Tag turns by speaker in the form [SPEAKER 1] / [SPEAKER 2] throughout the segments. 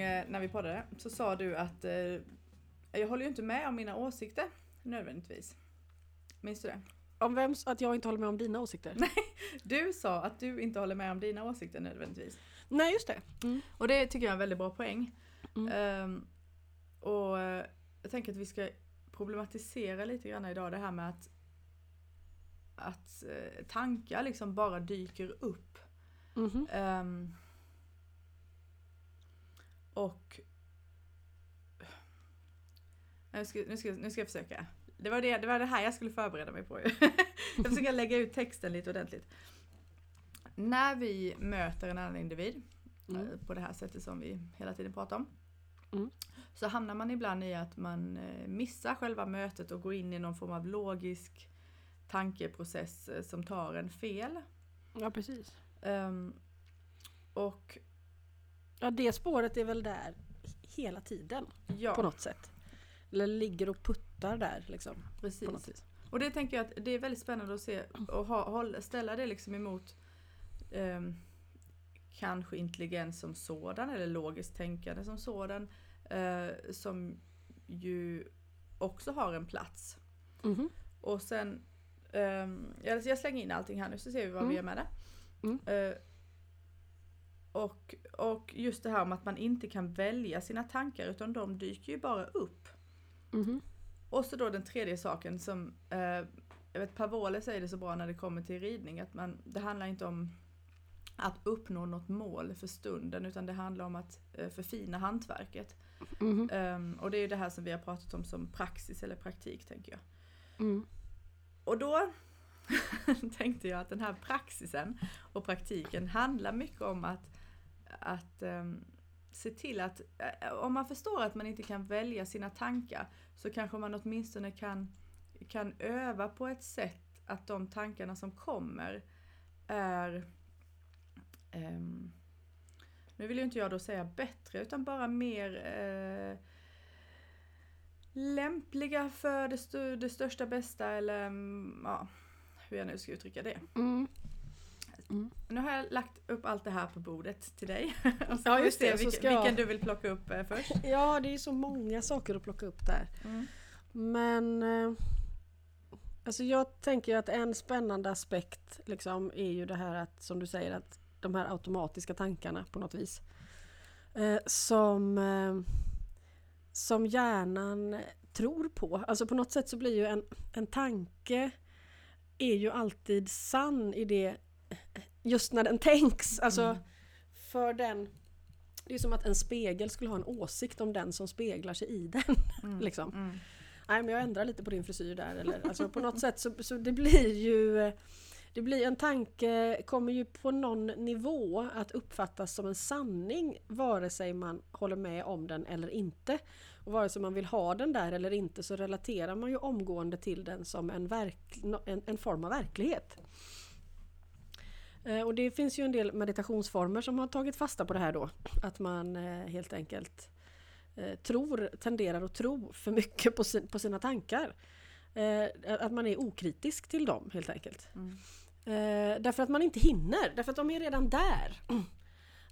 [SPEAKER 1] eh, när vi poddade så sa du att eh, jag håller ju inte med om mina åsikter nödvändigtvis. Minns du det?
[SPEAKER 2] Om vem, att jag inte håller med om dina åsikter?
[SPEAKER 1] Du sa att du inte håller med om dina åsikter nödvändigtvis.
[SPEAKER 2] Nej, just det. Mm.
[SPEAKER 1] Och det tycker jag är en väldigt bra poäng.
[SPEAKER 2] Mm.
[SPEAKER 1] Ehm, och eh, jag tänker att vi ska problematisera lite grann idag det här med att, att eh, tankar liksom bara dyker upp.
[SPEAKER 2] Mhm.
[SPEAKER 1] Ehm, och... Nu ska, nu, ska, nu ska jag försöka. Det var det, det var det här jag skulle förbereda mig på. jag försöker lägga ut texten lite ordentligt. När vi möter en annan individ
[SPEAKER 2] Mm.
[SPEAKER 1] eh, på det här sättet som vi hela tiden pratar om.
[SPEAKER 2] Mm.
[SPEAKER 1] Så hamnar man ibland i att man eh, missar själva mötet och går in i någon form av logisk tankeprocess eh, som tar en fel.
[SPEAKER 2] Ja, precis.
[SPEAKER 1] Ehm, och
[SPEAKER 2] Ja, det spåret är väl där hela tiden
[SPEAKER 1] ja,
[SPEAKER 2] på något sätt. Eller ligger och puttar där liksom.
[SPEAKER 1] Precis. Och det tänker jag att det är väldigt spännande att se och ha, ställa det liksom emot ehm, kanske intelligens som sådan eller logiskt tänkande som sådan. eh, som ju också har en plats.
[SPEAKER 2] Mhm.
[SPEAKER 1] Och sen, ehm, jag, slänger in allting här nu så ser vi vad vi
[SPEAKER 2] Mm.
[SPEAKER 1] gör med det.
[SPEAKER 2] Mm.
[SPEAKER 1] Eh, och, och just det här om att man inte kan välja sina tankar utan de dyker ju bara upp.
[SPEAKER 2] Mhm.
[SPEAKER 1] Och så då den tredje saken som, eh, jag vet Pavole säger det så bra när det kommer till ridning, att man, det handlar inte om att uppnå något mål för stunden utan det handlar om att eh, förfina hantverket.
[SPEAKER 2] Mhm.
[SPEAKER 1] Ehm, och det är ju det här som vi har pratat om som praxis eller praktik tänker jag.
[SPEAKER 2] Mm.
[SPEAKER 1] Och då tänkte jag att den här praxisen och praktiken handlar mycket om att, att ehm, se till att eh, om man förstår att man inte kan välja sina tankar så kanske man åtminstone kan, kan öva på ett sätt att de tankarna som kommer är um, nu vill ju inte jag då säga bättre utan bara mer eh, lämpliga för det, st det största bästa eller mm, ja, hur jag nu ska uttrycka det.
[SPEAKER 2] Mm.
[SPEAKER 1] Nu har jag lagt upp allt det här på bordet till dig. Och så
[SPEAKER 2] Ja, just det,
[SPEAKER 1] Vilken,
[SPEAKER 2] ska jag-
[SPEAKER 1] vilken du vill plocka upp eh, först.
[SPEAKER 2] Ja, det är ju så många saker att plocka upp där.
[SPEAKER 1] Mm.
[SPEAKER 2] Men eh, alltså jag tänker att en spännande aspekt liksom är ju det här att som du säger att de här automatiska tankarna på något vis. Eh, som, eh, som hjärnan tror på. Alltså på något sätt så blir ju en, en tanke är ju alltid sann i det just när den tänks. Alltså
[SPEAKER 1] Mm.
[SPEAKER 2] för den det är som att en spegel skulle ha en åsikt om den som speglar sig i den.
[SPEAKER 1] Mm.
[SPEAKER 2] liksom.
[SPEAKER 1] Mm.
[SPEAKER 2] Nej men jag ändrar lite på din frisyr där. Eller, alltså på något sätt så, så det blir ju det blir en tanke, kommer ju på någon nivå att uppfattas som en sanning vare sig man håller med om den eller inte. Och vare sig man vill ha den där eller inte så relaterar man ju omgående till den som en, verk, en, en form av verklighet. Eh, Och det finns ju en del meditationsformer som har tagit fasta på det här då. Att man eh, helt enkelt eh, tror, tenderar att tro för mycket på, sin, på sina tankar. Att man är okritisk till dem helt enkelt.
[SPEAKER 1] Mm.
[SPEAKER 2] Därför att man inte hinner, därför att de är redan där.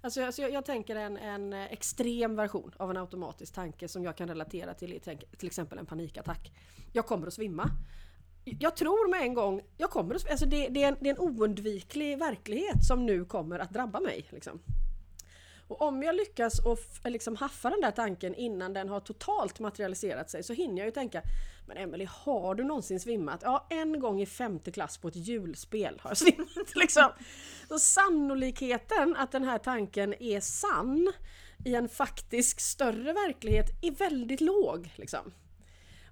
[SPEAKER 2] Alltså, alltså jag, jag tänker en, en extrem version av en automatisk tanke som jag kan relatera till till exempel en panikattack. Jag kommer att svimma. Jag tror med en gång, jag kommer att, alltså det, det, är en, det är en oundviklig verklighet som nu kommer att drabba mig. Liksom. Och om jag lyckas och liksom haffa den där tanken innan den har totalt materialiserat sig så hinner jag ju tänka Men Emelie, har du någonsin svimmat? Ja, en gång i femte klass på ett julspel har jag svimmat. Liksom. Så sannolikheten att den här tanken är sann i en faktisk större verklighet är väldigt låg. Liksom.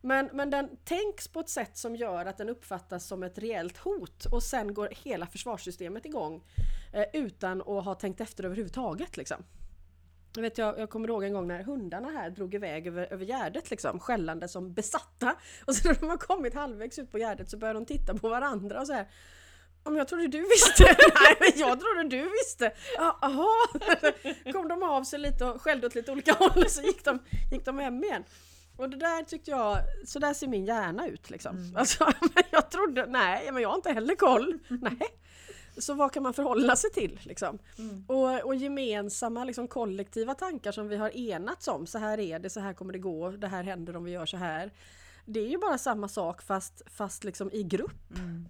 [SPEAKER 2] Men, men den tänks på ett sätt som gör att den uppfattas som ett reellt hot och sen går hela försvarssystemet igång eh, utan att ha tänkt efter överhuvudtaget. Liksom. Jag, vet, jag, jag kommer ihåg en gång när hundarna här drog iväg över, över gärdet liksom, skällande som besatta. Och så när de har kommit halvvägs ut på gärdet så börjar de titta på varandra och så här om jag trodde du visste. Nej men jag trodde du visste. Jaha. Kom de av sig lite och skällde åt lite olika håll och så gick de, gick de hem igen. Och det där tyckte jag, så där ser min hjärna ut liksom.
[SPEAKER 1] Mm.
[SPEAKER 2] Alltså, jag trodde, nej men jag har inte heller koll. Nej. Så vad kan man förhålla sig till? Liksom?
[SPEAKER 1] Mm.
[SPEAKER 2] Och, och gemensamma liksom, kollektiva tankar som vi har enats om. Så här är det, så här kommer det gå, det här händer om vi gör så här. Det är ju bara samma sak fast, fast liksom i grupp.
[SPEAKER 1] Mm.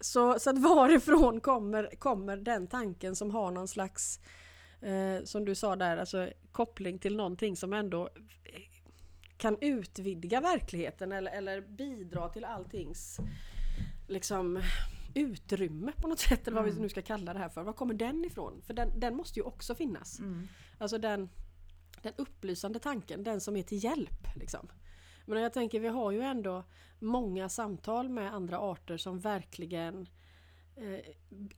[SPEAKER 2] Så, så att varifrån kommer, kommer den tanken som har någon slags, eh, som du sa där, alltså koppling till någonting som ändå kan utvidga verkligheten eller, eller bidra till alltings liksom, utrymme på något sätt, eller vad vi
[SPEAKER 1] Mm.
[SPEAKER 2] nu ska kalla det här för. Var kommer den ifrån? För den, den måste ju också finnas.
[SPEAKER 1] Mm.
[SPEAKER 2] Alltså den, den upplysande tanken, den som är till hjälp. Liksom. Men jag tänker, vi har ju ändå många samtal med andra arter som verkligen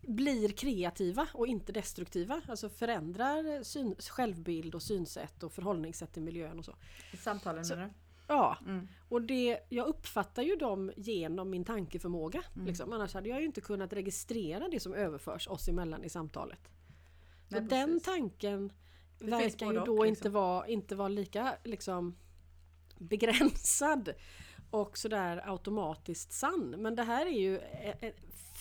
[SPEAKER 2] blir kreativa och inte destruktiva. Alltså förändrar syn, självbild och synsätt och förhållningssätt till miljön och så.
[SPEAKER 1] I Samtalen
[SPEAKER 2] Så-
[SPEAKER 1] menar du?
[SPEAKER 2] Ja,
[SPEAKER 1] Mm.
[SPEAKER 2] och det, jag uppfattar ju dem genom min tankeförmåga.
[SPEAKER 1] Mm.
[SPEAKER 2] Liksom. Annars hade jag ju inte kunnat registrera det som överförs oss emellan i samtalet. Så
[SPEAKER 1] Nej,
[SPEAKER 2] den
[SPEAKER 1] precis.
[SPEAKER 2] tanken
[SPEAKER 1] finns
[SPEAKER 2] verkar ju då
[SPEAKER 1] och,
[SPEAKER 2] inte,
[SPEAKER 1] liksom.
[SPEAKER 2] vara, inte vara lika liksom, begränsad och sådär automatiskt sann. Men det här är ju e- e-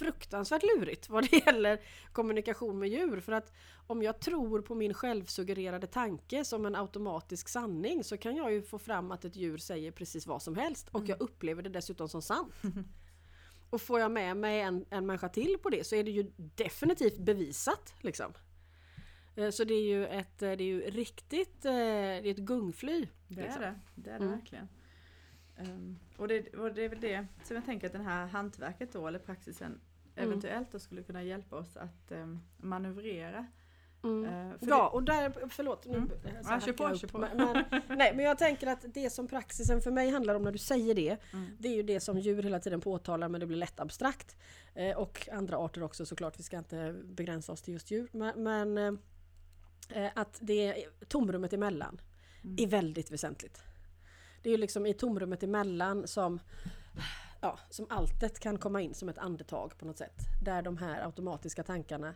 [SPEAKER 2] fruktansvärt lurigt vad det gäller kommunikation med djur. För att om jag tror på min självsuggererade tanke som en automatisk sanning så kan jag ju få fram att ett djur säger precis vad som helst och jag upplever det dessutom som sant. Och får jag med mig en, en människa till på det så är det ju definitivt bevisat. Liksom. Eh, Så det är ju ett, eh, det är ju riktigt eh, det är ett gungfly.
[SPEAKER 1] Det
[SPEAKER 2] liksom.
[SPEAKER 1] är det, det är det
[SPEAKER 2] Mm.
[SPEAKER 1] verkligen. Ehm, och, det, och det är väl det som jag tänker att den här hantverket då, eller praxisen,
[SPEAKER 2] Mm.
[SPEAKER 1] Eventuellt då skulle kunna hjälpa oss att um, manövrera.
[SPEAKER 2] Mm.
[SPEAKER 1] Eh,
[SPEAKER 2] Ja, och där, förlåt nu
[SPEAKER 1] Mm. Ja, kör på, kör på.
[SPEAKER 2] Men, men, nej, men jag tänker att det som praxisen för mig handlar om när du säger det,
[SPEAKER 1] Mm.
[SPEAKER 2] det är ju det som djur hela tiden påtalar men det blir lätt abstrakt. Eh, och andra arter också såklart, vi ska inte begränsa oss till just djur. Men, men eh, att det tomrummet emellan
[SPEAKER 1] Mm.
[SPEAKER 2] är väldigt väsentligt. Det är ju liksom i tomrummet emellan som ja, som alltet kan komma in som ett andetag på något sätt. Där de här automatiska tankarna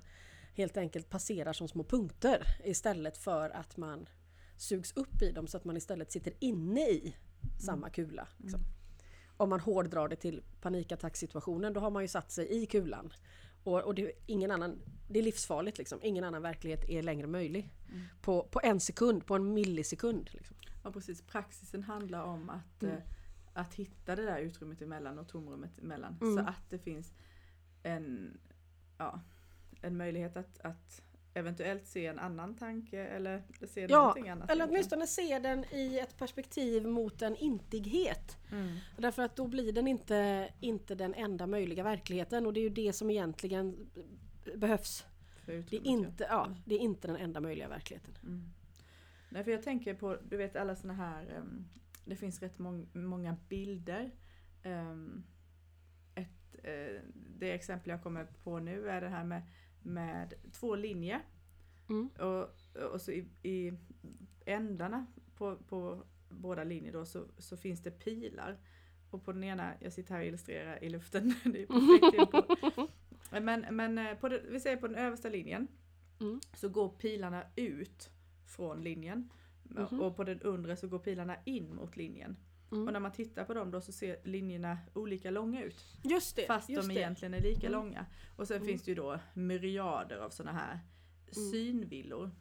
[SPEAKER 2] helt enkelt passerar som små punkter istället för att man sugs upp i dem så att man istället sitter inne i samma kula. Liksom. Om man hårdrar det till panikattacksituationen då har man ju satt sig i kulan. Och, och det, är ingen annan, det är livsfarligt liksom. Ingen annan verklighet är längre möjlig.
[SPEAKER 1] Mm.
[SPEAKER 2] På, på en sekund, på en millisekund. Liksom.
[SPEAKER 1] Ja precis, praxisen handlar om att,
[SPEAKER 2] Mm.
[SPEAKER 1] Att hitta det där utrymmet emellan och tomrummet emellan.
[SPEAKER 2] Mm.
[SPEAKER 1] Så att det finns en, ja, en möjlighet att, att eventuellt se en annan tanke eller se
[SPEAKER 2] Ja,
[SPEAKER 1] någonting annat.
[SPEAKER 2] Eller åtminstone se den i ett perspektiv mot en intighet.
[SPEAKER 1] Mm.
[SPEAKER 2] Därför att då blir den inte, inte den enda möjliga verkligheten och det är ju det som egentligen behövs. Det är inte, ja, det är inte den enda möjliga verkligheten.
[SPEAKER 1] Mm. Nej, för jag tänker på, du vet alla såna här, ehm, det finns rätt mång, många bilder. Ehm, ett, eh, det exempel jag kommer på nu är det här med, med två linjer.
[SPEAKER 2] Mm.
[SPEAKER 1] Och, och så i, i ändarna på, på båda linjer då så, så finns det pilar. Och på den ena, jag sitter här och illustrerar i luften, det är perfekt bild på. Men, men eh, på det, vi säger på den översta linjen
[SPEAKER 2] Mm.
[SPEAKER 1] så går pilarna ut från linjen.
[SPEAKER 2] Mhm.
[SPEAKER 1] Och på den undre så går pilarna in mot linjen.
[SPEAKER 2] Mm.
[SPEAKER 1] Och när man tittar på dem då så ser linjerna olika långa ut.
[SPEAKER 2] Just det.
[SPEAKER 1] Fast
[SPEAKER 2] just
[SPEAKER 1] de
[SPEAKER 2] det.
[SPEAKER 1] egentligen är lika
[SPEAKER 2] Mm.
[SPEAKER 1] långa. Och sen
[SPEAKER 2] Mm.
[SPEAKER 1] finns det ju då myriader av sådana här
[SPEAKER 2] Mm.
[SPEAKER 1] synvillor.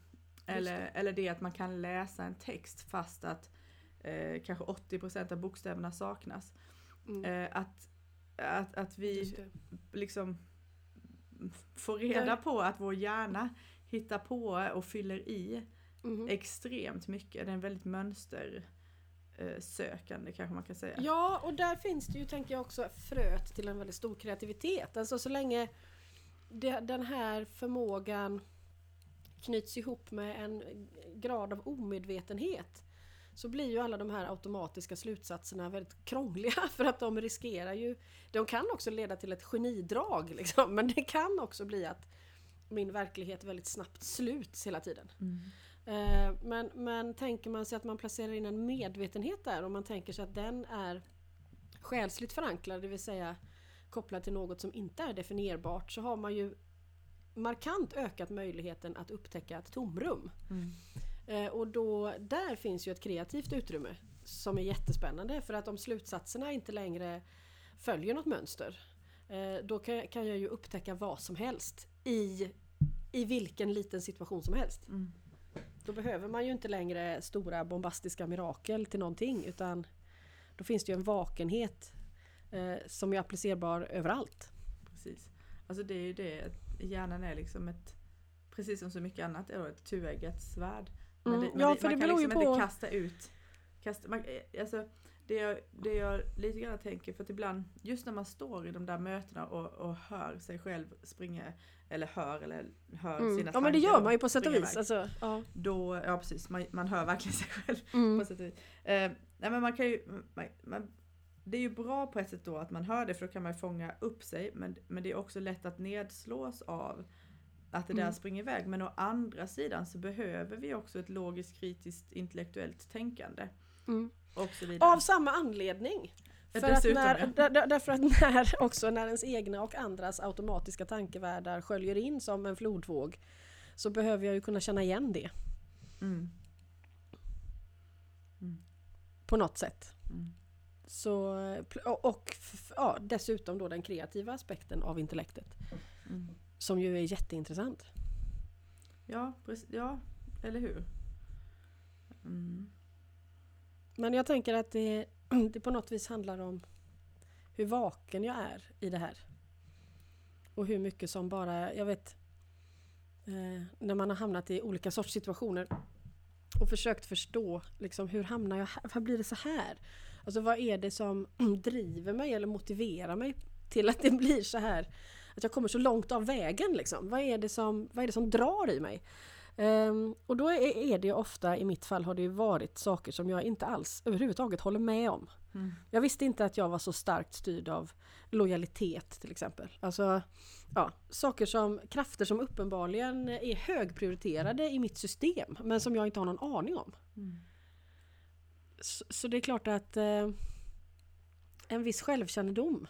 [SPEAKER 1] Eller,
[SPEAKER 2] det.
[SPEAKER 1] eller det att man kan läsa en text fast att eh, kanske 80% av bokstäverna saknas.
[SPEAKER 2] Mm.
[SPEAKER 1] Eh, att, att, att vi liksom får reda på att vår hjärna hittar på och fyller i
[SPEAKER 2] Mhm.
[SPEAKER 1] extremt mycket. Det är en väldigt mönstersökande sökande kanske man kan säga.
[SPEAKER 2] Ja, och där finns det ju, tänker jag också, fröet till en väldigt stor kreativitet. Alltså så länge det, den här förmågan knyts ihop med en grad av omedvetenhet så blir ju alla de här automatiska slutsatserna väldigt krångliga för att de riskerar ju... De kan också leda till ett genidrag liksom, men det kan också bli att min verklighet väldigt snabbt sluts hela tiden.
[SPEAKER 1] Mm.
[SPEAKER 2] Eh, Men, men tänker man sig att man placerar in en medvetenhet där och man tänker sig att den är själsligt förankrad, det vill säga kopplad till något som inte är definierbart, så har man ju markant ökat möjligheten att upptäcka ett tomrum.
[SPEAKER 1] Mm.
[SPEAKER 2] Eh, Och då, där finns ju ett kreativt utrymme som är jättespännande för att om slutsatserna inte längre följer något mönster eh, då kan, kan jag ju upptäcka vad som helst i, i vilken liten situation som helst.
[SPEAKER 1] Mm.
[SPEAKER 2] Då behöver man ju inte längre stora bombastiska mirakel till någonting utan då finns det ju en vakenhet eh, som är applicerbar överallt.
[SPEAKER 1] Precis. Alltså det är ju det, hjärnan är liksom ett, precis som så mycket annat, är ett tueggat svärd. Men
[SPEAKER 2] Mm,
[SPEAKER 1] det, men
[SPEAKER 2] ja,
[SPEAKER 1] det,
[SPEAKER 2] för
[SPEAKER 1] man
[SPEAKER 2] det
[SPEAKER 1] kan liksom
[SPEAKER 2] på-
[SPEAKER 1] inte kasta ut, kasta, man, eh, alltså, det jag, det jag lite grann tänker, för att ibland, just när man står i de där mötena och, och hör sig själv springa, eller hör, eller hör
[SPEAKER 2] Mm.
[SPEAKER 1] sina
[SPEAKER 2] Ja men det gör man ju på sätt och vis. Alltså, ja.
[SPEAKER 1] Då, ja precis, man, man hör verkligen sig själv
[SPEAKER 2] Mm.
[SPEAKER 1] på sätt och vis. Eh, nej men man kan ju, man, man, det är ju bra på ett sätt då att man hör det för då kan man fånga upp sig men, men det är också lätt att nedslås av att det där
[SPEAKER 2] Mm.
[SPEAKER 1] springer iväg. Men å andra sidan så behöver vi också ett logiskt, kritiskt, intellektuellt tänkande.
[SPEAKER 2] Mm.
[SPEAKER 1] Och så vidare.
[SPEAKER 2] Av samma anledning. För att när,
[SPEAKER 1] ja.
[SPEAKER 2] där, där- därför att när, också när ens egna och andras automatiska tankevärldar sköljer in som en flodvåg så behöver jag ju kunna känna igen det
[SPEAKER 1] Mm.
[SPEAKER 2] på något sätt.
[SPEAKER 1] Mm.
[SPEAKER 2] Så, och ja, dessutom då den kreativa aspekten av intellektet
[SPEAKER 1] Mm.
[SPEAKER 2] som ju är jätteintressant.
[SPEAKER 1] Ja, precis, ja, eller hur? Mm.
[SPEAKER 2] Men jag tänker att det, det på något vis handlar om hur vaken jag är i det här. Och hur mycket som bara, jag vet eh, när man har hamnat i olika sorts situationer och försökt förstå liksom, hur hamnar jag här? Varför blir det så här? Alltså vad är det som driver mig eller motiverar mig till att det blir så här? Att jag kommer så långt av vägen liksom. Vad är det som, vad är det som drar i mig? Ehm, och då är, är det ofta, i mitt fall har det ju varit saker som jag inte alls överhuvudtaget håller med om.
[SPEAKER 1] Mm.
[SPEAKER 2] Jag visste inte att jag var så starkt styrd av lojalitet till exempel. Alltså, ja, saker som, krafter som uppenbarligen är högprioriterade i mitt system men som jag inte har någon aning om.
[SPEAKER 1] Mm.
[SPEAKER 2] Så, så det är klart att eh, en viss självkännedom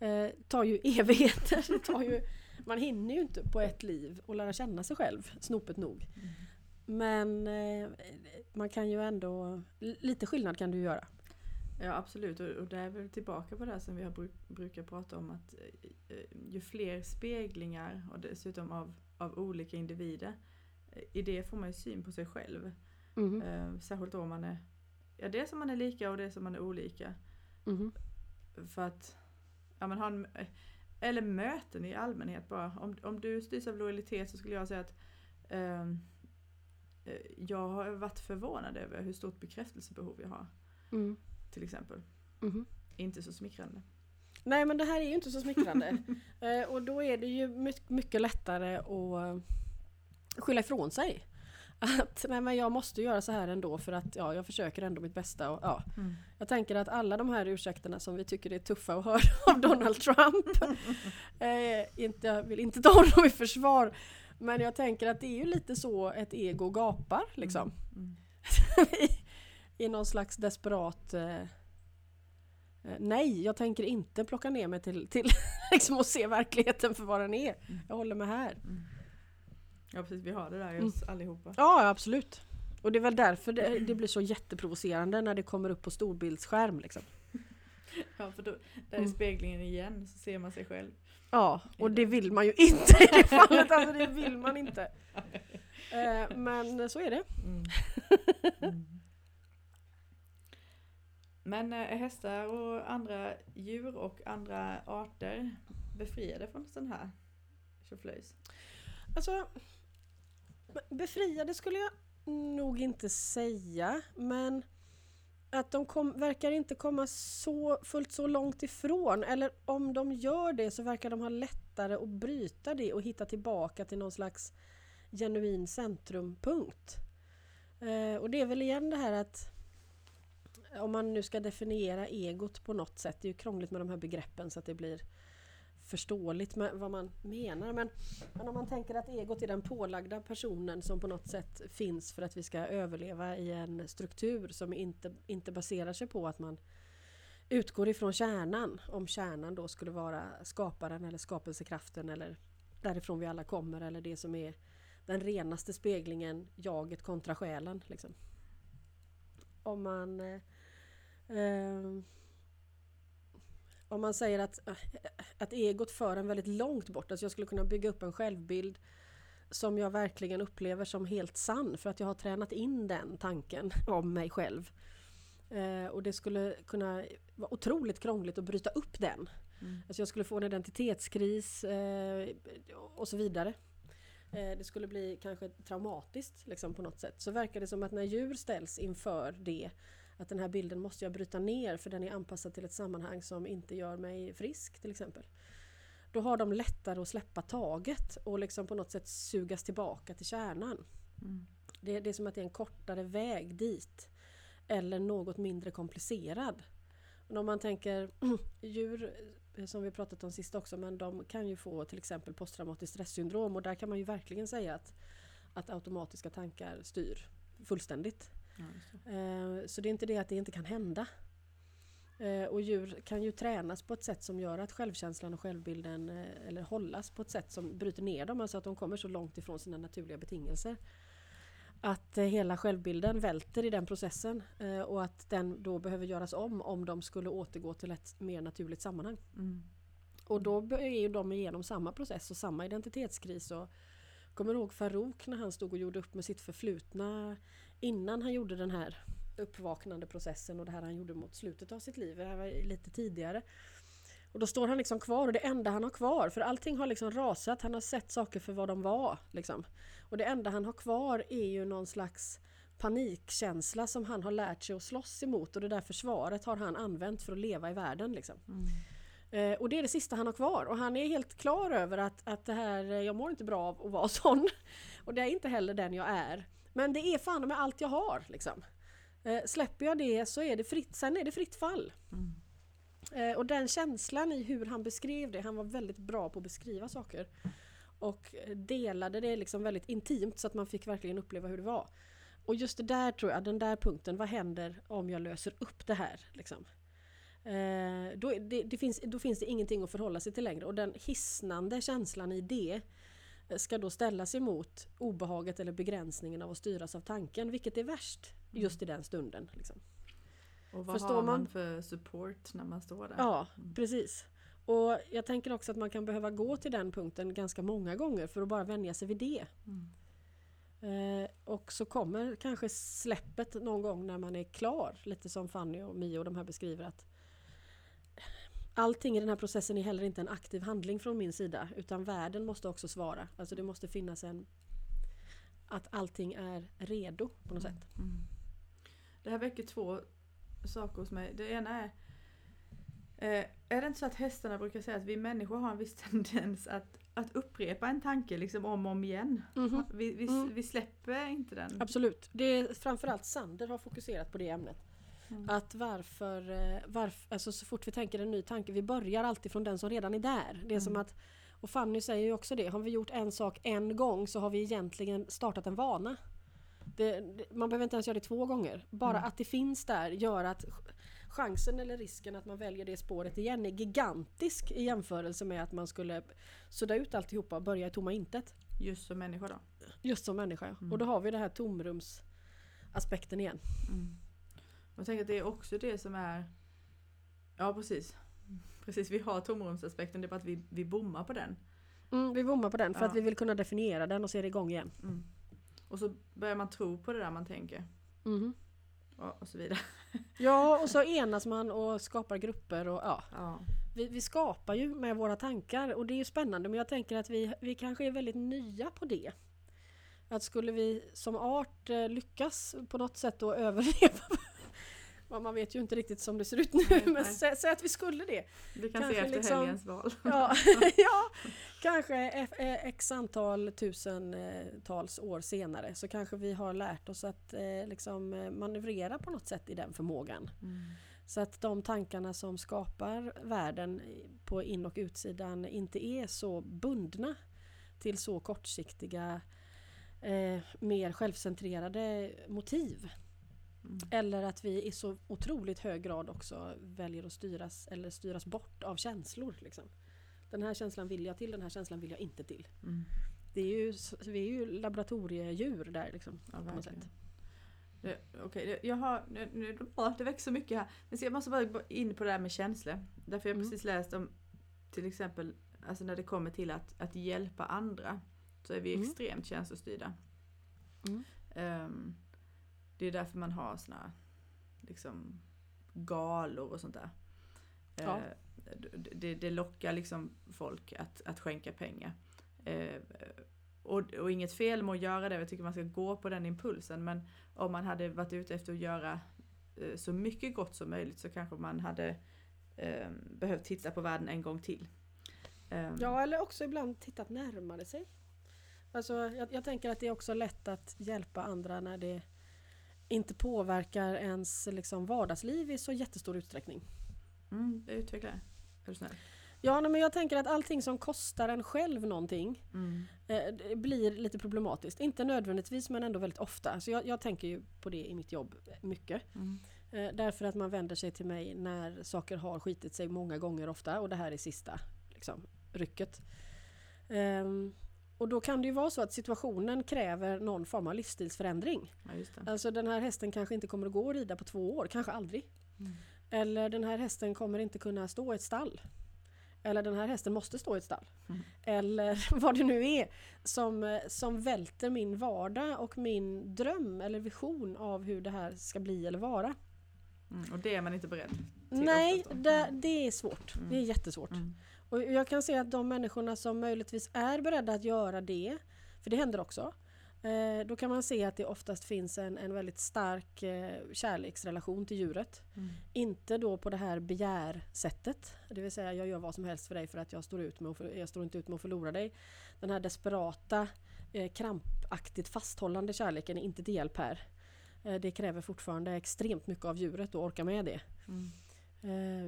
[SPEAKER 2] eh, tar ju evigheter. Tar ju, man hinner ju inte på ett liv och lära känna sig själv, snopet nog.
[SPEAKER 1] Mm.
[SPEAKER 2] Men eh, man kan ju ändå, lite skillnad kan du göra.
[SPEAKER 1] Ja absolut och, och det är väl tillbaka på det som vi har bru- brukar prata om att eh, eh, ju fler speglingar och dessutom av, av olika individer i det får man ju syn på sig själv. Eh, särskilt om man är Ja det som man är lika och det som man är olika.
[SPEAKER 2] mhm.
[SPEAKER 1] För att ja, man har en, Eller möten i allmänhet bara. Om, om du styrs av lojalitet så skulle jag säga att ehm, eh, jag har varit förvånad över hur stort bekräftelsebehov jag har.
[SPEAKER 2] Mm.
[SPEAKER 1] Till exempel.
[SPEAKER 2] Mhm.
[SPEAKER 1] Inte så smickrande.
[SPEAKER 2] Nej men det här är ju inte så smickrande. eh, och då är det ju my- mycket lättare att skylla ifrån sig. Att nej men jag måste göra så här ändå för att ja, jag försöker ändå mitt bästa. Och, ja.
[SPEAKER 1] Mm.
[SPEAKER 2] Jag tänker att alla de här ursäkterna som vi tycker är tuffa att höra av Donald Trump. eh, inte, jag vill inte ta honom i försvar. Men jag tänker att det är ju lite så ett ego gapar liksom.
[SPEAKER 1] Mm.
[SPEAKER 2] I, I någon slags desperat eh, eh, Nej, jag tänker inte plocka ner mig till, till liksom att se verkligheten för vad den är.
[SPEAKER 1] Mm.
[SPEAKER 2] Jag håller mig här.
[SPEAKER 1] Ja precis, vi har det där
[SPEAKER 2] Mm.
[SPEAKER 1] allihopa.
[SPEAKER 2] Ja, absolut. Och det är väl därför det, det blir så jätteprovocerande när det kommer upp på storbildsskärm. Liksom.
[SPEAKER 1] Ja, för då, där är
[SPEAKER 2] Mm.
[SPEAKER 1] speglingen igen, så ser man sig själv.
[SPEAKER 2] Ja, och det vill man ju inte i det fallet. Alltså det vill man inte. Eh, men så är det.
[SPEAKER 1] Mm. Mm. Men eh, är hästar och andra djur och andra arter befriade från sån här tjoflöjs?
[SPEAKER 2] Alltså, befriade skulle jag nog inte säga, men att de kom, verkar inte komma så fullt så långt ifrån. Eller om de gör det så verkar de ha lättare att bryta det och hitta tillbaka till någon slags genuin centrumpunkt. Eh, och det är väl igen det här att om man nu ska definiera egot på något sätt, det är ju krångligt med de här begreppen så att det blir förståeligt med vad man menar. Men, men om man tänker att egot är den pålagda personen som på något sätt finns för att vi ska överleva i en struktur som inte, inte baserar sig på att man utgår ifrån kärnan. Om kärnan då skulle vara skaparen eller skapelsekraften eller därifrån vi alla kommer eller det som är den renaste speglingen, jaget kontra själen. Liksom. Om man eh, eh, om man säger att, att egot för en väldigt långt bort, alltså jag skulle kunna bygga upp en självbild som jag verkligen upplever som helt sann för att jag har tränat in den tanken om mig själv. Eh, och det skulle kunna vara otroligt krångligt att bryta upp den. Mm. Alltså jag skulle få en identitetskris eh, och så vidare. Eh, det skulle bli kanske traumatiskt liksom, på något sätt. Så verkar det som att när djur ställs inför det att den här bilden måste jag bryta ner för den är anpassad till ett sammanhang som inte gör mig frisk till exempel. Då har de lättare att släppa taget och liksom på något sätt sugas tillbaka till kärnan. Mm. Det, det är som att det är en kortare väg dit. Eller något mindre komplicerad. Och om man tänker djur eh, som vi pratat om sist också, men de kan ju få till exempel posttraumatiskt stresssyndrom och där kan man ju verkligen säga att, att automatiska tankar styr fullständigt. Ja, så. Eh, så det är inte det att det inte kan hända. Eh, och djur kan ju tränas på ett sätt som gör att självkänslan och självbilden eller hållas på ett sätt som bryter ner dem, alltså att de kommer så långt ifrån sina naturliga betingelser att eh, hela självbilden välter i den processen eh, och att den då behöver göras om om de skulle återgå till ett mer naturligt sammanhang. Mm. Och då är ju de igenom samma process och samma identitetskris. Och kommer ihåg Farouk när han stod och gjorde upp med sitt förflutna innan han gjorde den här uppvaknande processen och det här han gjorde mot slutet av sitt liv. Det här var lite tidigare. Och då står han liksom kvar och det enda han har kvar, för allting har liksom rasat, han har sett saker för vad de var. Liksom. Och det enda han har kvar är ju någon slags panikkänsla som han har lärt sig att slåss emot och det där försvaret har han använt för att leva i världen. Liksom. Mm. Eh, och det är det sista han har kvar och han är helt klar över att, att det här, jag mår inte bra av att vara sån. Och det är inte heller den jag är. Men det är fan med allt jag har. Liksom. Eh, släpper jag det så är det fritt, sen är det fritt fall. Mm. Eh, och den känslan i hur han beskrev det, han var väldigt bra på att beskriva saker. Och delade det liksom väldigt intimt så att man fick verkligen uppleva hur det var. Och just det där tror jag, den där punkten, vad händer om jag löser upp det här? Liksom? Eh, då, det, det finns, då finns det ingenting att förhålla sig till längre och den hisnande känslan i det ska då ställas emot obehaget eller begränsningen av att styras av tanken, vilket är värst just i den stunden. Liksom.
[SPEAKER 1] Och vad Förstår har man, man för support när man står där?
[SPEAKER 2] Ja, mm. precis. Och jag tänker också att man kan behöva gå till den punkten ganska många gånger för att bara vänja sig vid det. Mm. Eh, och så kommer kanske släppet någon gång när man är klar, lite som Fanny och Mio och de här beskriver att Allting i den här processen är heller inte en aktiv handling från min sida utan världen måste också svara. Alltså det måste finnas en att allting är redo på något mm. sätt. Mm.
[SPEAKER 1] Det här väcker två saker hos mig. Det ena är eh, Är det inte så att hästarna brukar säga att vi människor har en viss tendens att, att upprepa en tanke liksom om och om igen? Mm -hmm. vi, vi, mm. vi, släpper inte den.
[SPEAKER 2] Absolut. Det är framförallt Sander har fokuserat på det ämnet. Mm. Att varför, eh, varför, alltså så fort vi tänker en ny tanke, vi börjar alltid från den som redan är där. Det är som mm. att och Fanny säger ju också det, har vi gjort en sak en gång så har vi egentligen startat en vana. Det, man behöver inte ens göra det två gånger. Bara mm. att det finns där gör att chansen eller risken att man väljer det spåret igen är gigantisk i jämförelse med att man skulle sudda ut alltihopa och börja i tomma intet.
[SPEAKER 1] Just som människa då?
[SPEAKER 2] Just som människa ja. Mm. Och då har vi det här tomrumsaspekten igen. Mm.
[SPEAKER 1] Jag tänker att det är också det som är Ja precis. Precis, vi har tomrumsaspekten, det är bara att vi, vi bommar på den.
[SPEAKER 2] Mm, vi bommar på den för ja. att vi vill kunna definiera den och se det igång igen. Mm.
[SPEAKER 1] Och så börjar man tro på det där man tänker. Mm. Och, och, så vidare.
[SPEAKER 2] Ja, och så enas man och skapar grupper och ja. ja. Vi, vi, skapar ju med våra tankar och det är ju spännande men jag tänker att vi, vi kanske är väldigt nya på det. Att skulle vi som art eh, lyckas på något sätt att överleva man vet ju inte riktigt som det ser ut nu, nej, men säg, säg, att vi skulle det.
[SPEAKER 1] Vi kan kanske se efter liksom, helgens val.
[SPEAKER 2] Ja, ja, kanske x antal tusentals år senare så kanske vi har lärt oss att eh, liksom manövrera på något sätt i den förmågan. Mm. Så att de tankarna som skapar världen på in och utsidan inte är så bundna till så kortsiktiga eh, mer självcentrerade motiv. Mm. Eller att vi i så otroligt hög grad också väljer att styras eller styras bort av känslor. Liksom. Den här känslan vill jag till, den här känslan vill jag inte till. Mm. Det är ju, vi är ju laboratoriedjur där liksom. Ja, på något sätt.
[SPEAKER 1] Det, Okej, det- jag har, nu, det växer så mycket här. Men jag måste bara gå in på det här med känslor. Därför jag
[SPEAKER 2] Mm.
[SPEAKER 1] precis läst om till exempel alltså när det kommer till att, att hjälpa andra. Så är vi
[SPEAKER 2] Mm.
[SPEAKER 1] extremt känslostyrda.
[SPEAKER 2] Mm.
[SPEAKER 1] Ehm, det är därför man har såna liksom galor och sånt där.
[SPEAKER 2] Ja.
[SPEAKER 1] Eh, det, det, lockar liksom folk att, att skänka pengar. Eh, och, och inget fel med att göra det, jag tycker man ska gå på den impulsen. Men om man hade varit ute efter att göra eh, så mycket gott som möjligt så kanske man hade eh, behövt titta på världen en gång till. Eh,
[SPEAKER 2] Ja, eller också ibland tittat närmare sig. Alltså, jag, jag tänker att det är också lätt att hjälpa andra när det inte påverkar ens liksom, vardagsliv i så jättestor utsträckning.
[SPEAKER 1] Mm, utveckla det. Är du snäll?
[SPEAKER 2] Ja, nej, men jag tänker att allting som kostar en själv någonting
[SPEAKER 1] Mm.
[SPEAKER 2] eh, blir lite problematiskt. Inte nödvändigtvis men ändå väldigt ofta. Så jag, jag tänker ju på det i mitt jobb mycket.
[SPEAKER 1] Mm.
[SPEAKER 2] Eh, därför att man vänder sig till mig när saker har skitit sig många gånger ofta och det här är sista liksom, rycket. Ehm, och då kan det ju vara så att situationen kräver någon form av livsstilsförändring.
[SPEAKER 1] Ja, det.
[SPEAKER 2] Alltså den här hästen kanske inte kommer att gå och rida på två år, kanske aldrig.
[SPEAKER 1] Mm.
[SPEAKER 2] Eller den här hästen kommer inte kunna stå i ett stall. Eller den här hästen måste stå i ett stall.
[SPEAKER 1] Mm.
[SPEAKER 2] Eller vad det nu är som, som välter min vardag och min dröm eller vision av hur det här ska bli eller vara.
[SPEAKER 1] Mm. Och det är man inte beredd till
[SPEAKER 2] Nej,
[SPEAKER 1] oftast då.
[SPEAKER 2] det, det är svårt.
[SPEAKER 1] Mm.
[SPEAKER 2] Det är jättesvårt. Och jag kan se att de människorna som möjligtvis är beredda att göra det, för det händer också, eh, då kan man se att det oftast finns en, en väldigt stark eh, kärleksrelation till djuret.
[SPEAKER 1] Mm.
[SPEAKER 2] Inte då på det här begärsättet, det vill säga jag gör vad som helst för dig för att jag står, ut med för, jag står inte ut med att förlora dig. Den här desperata, eh, krampaktigt fasthållande kärleken är inte till hjälp här. Det kräver fortfarande extremt mycket av djuret att orka med det.
[SPEAKER 1] Mm.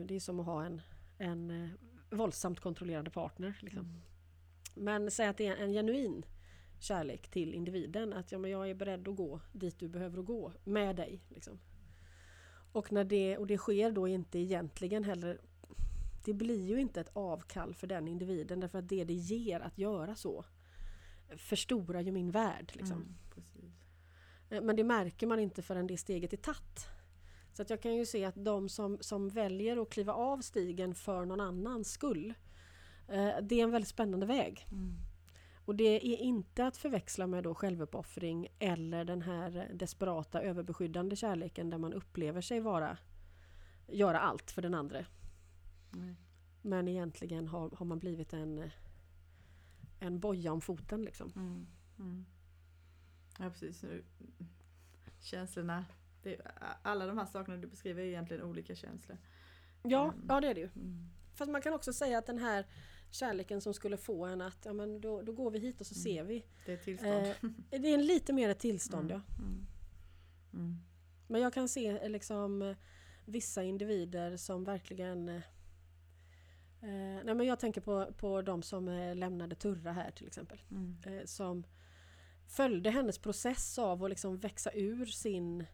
[SPEAKER 2] Det är som att ha en, en våldsamt kontrollerande partner. Liksom.
[SPEAKER 1] Mm.
[SPEAKER 2] Men säg att det är en genuin kärlek till individen. Att ja, men jag är beredd att gå dit du behöver gå med dig. Liksom. Och, när det, och det sker då inte egentligen heller Det blir ju inte ett avkall för den individen därför att det det ger att göra så förstorar ju min värld. Liksom.
[SPEAKER 1] Mm.
[SPEAKER 2] Eh, Men det märker man inte förrän det steget är tatt. Så att jag kan ju se att de som, som väljer att kliva av stigen för någon annans skull eh, Det är en väldigt spännande väg.
[SPEAKER 1] Mm.
[SPEAKER 2] Och det är inte att förväxla med då självuppoffring eller den här desperata överbeskyddande kärleken där man upplever sig vara göra allt för den andra.
[SPEAKER 1] Nej.
[SPEAKER 2] Men egentligen har, har man blivit en en boja om foten liksom.
[SPEAKER 1] Mm. Mm. Ja precis. Känslorna. Det, alla de här sakerna du beskriver är egentligen olika känslor.
[SPEAKER 2] Ja,
[SPEAKER 1] Mm.
[SPEAKER 2] ja det är det ju.
[SPEAKER 1] Mm.
[SPEAKER 2] Fast man kan också säga att den här kärleken som skulle få en att ja, men då, då går vi hit och så
[SPEAKER 1] Mm.
[SPEAKER 2] ser vi.
[SPEAKER 1] Det är ett tillstånd.
[SPEAKER 2] Eh, det är en lite mer ett tillstånd
[SPEAKER 1] Mm.
[SPEAKER 2] ja.
[SPEAKER 1] Mm. Mm.
[SPEAKER 2] Men jag kan se eh, liksom vissa individer som verkligen eh, eh, nej men jag tänker på, på de som eh, lämnade Turra här till exempel. Eh, som följde hennes process av att liksom växa ur sin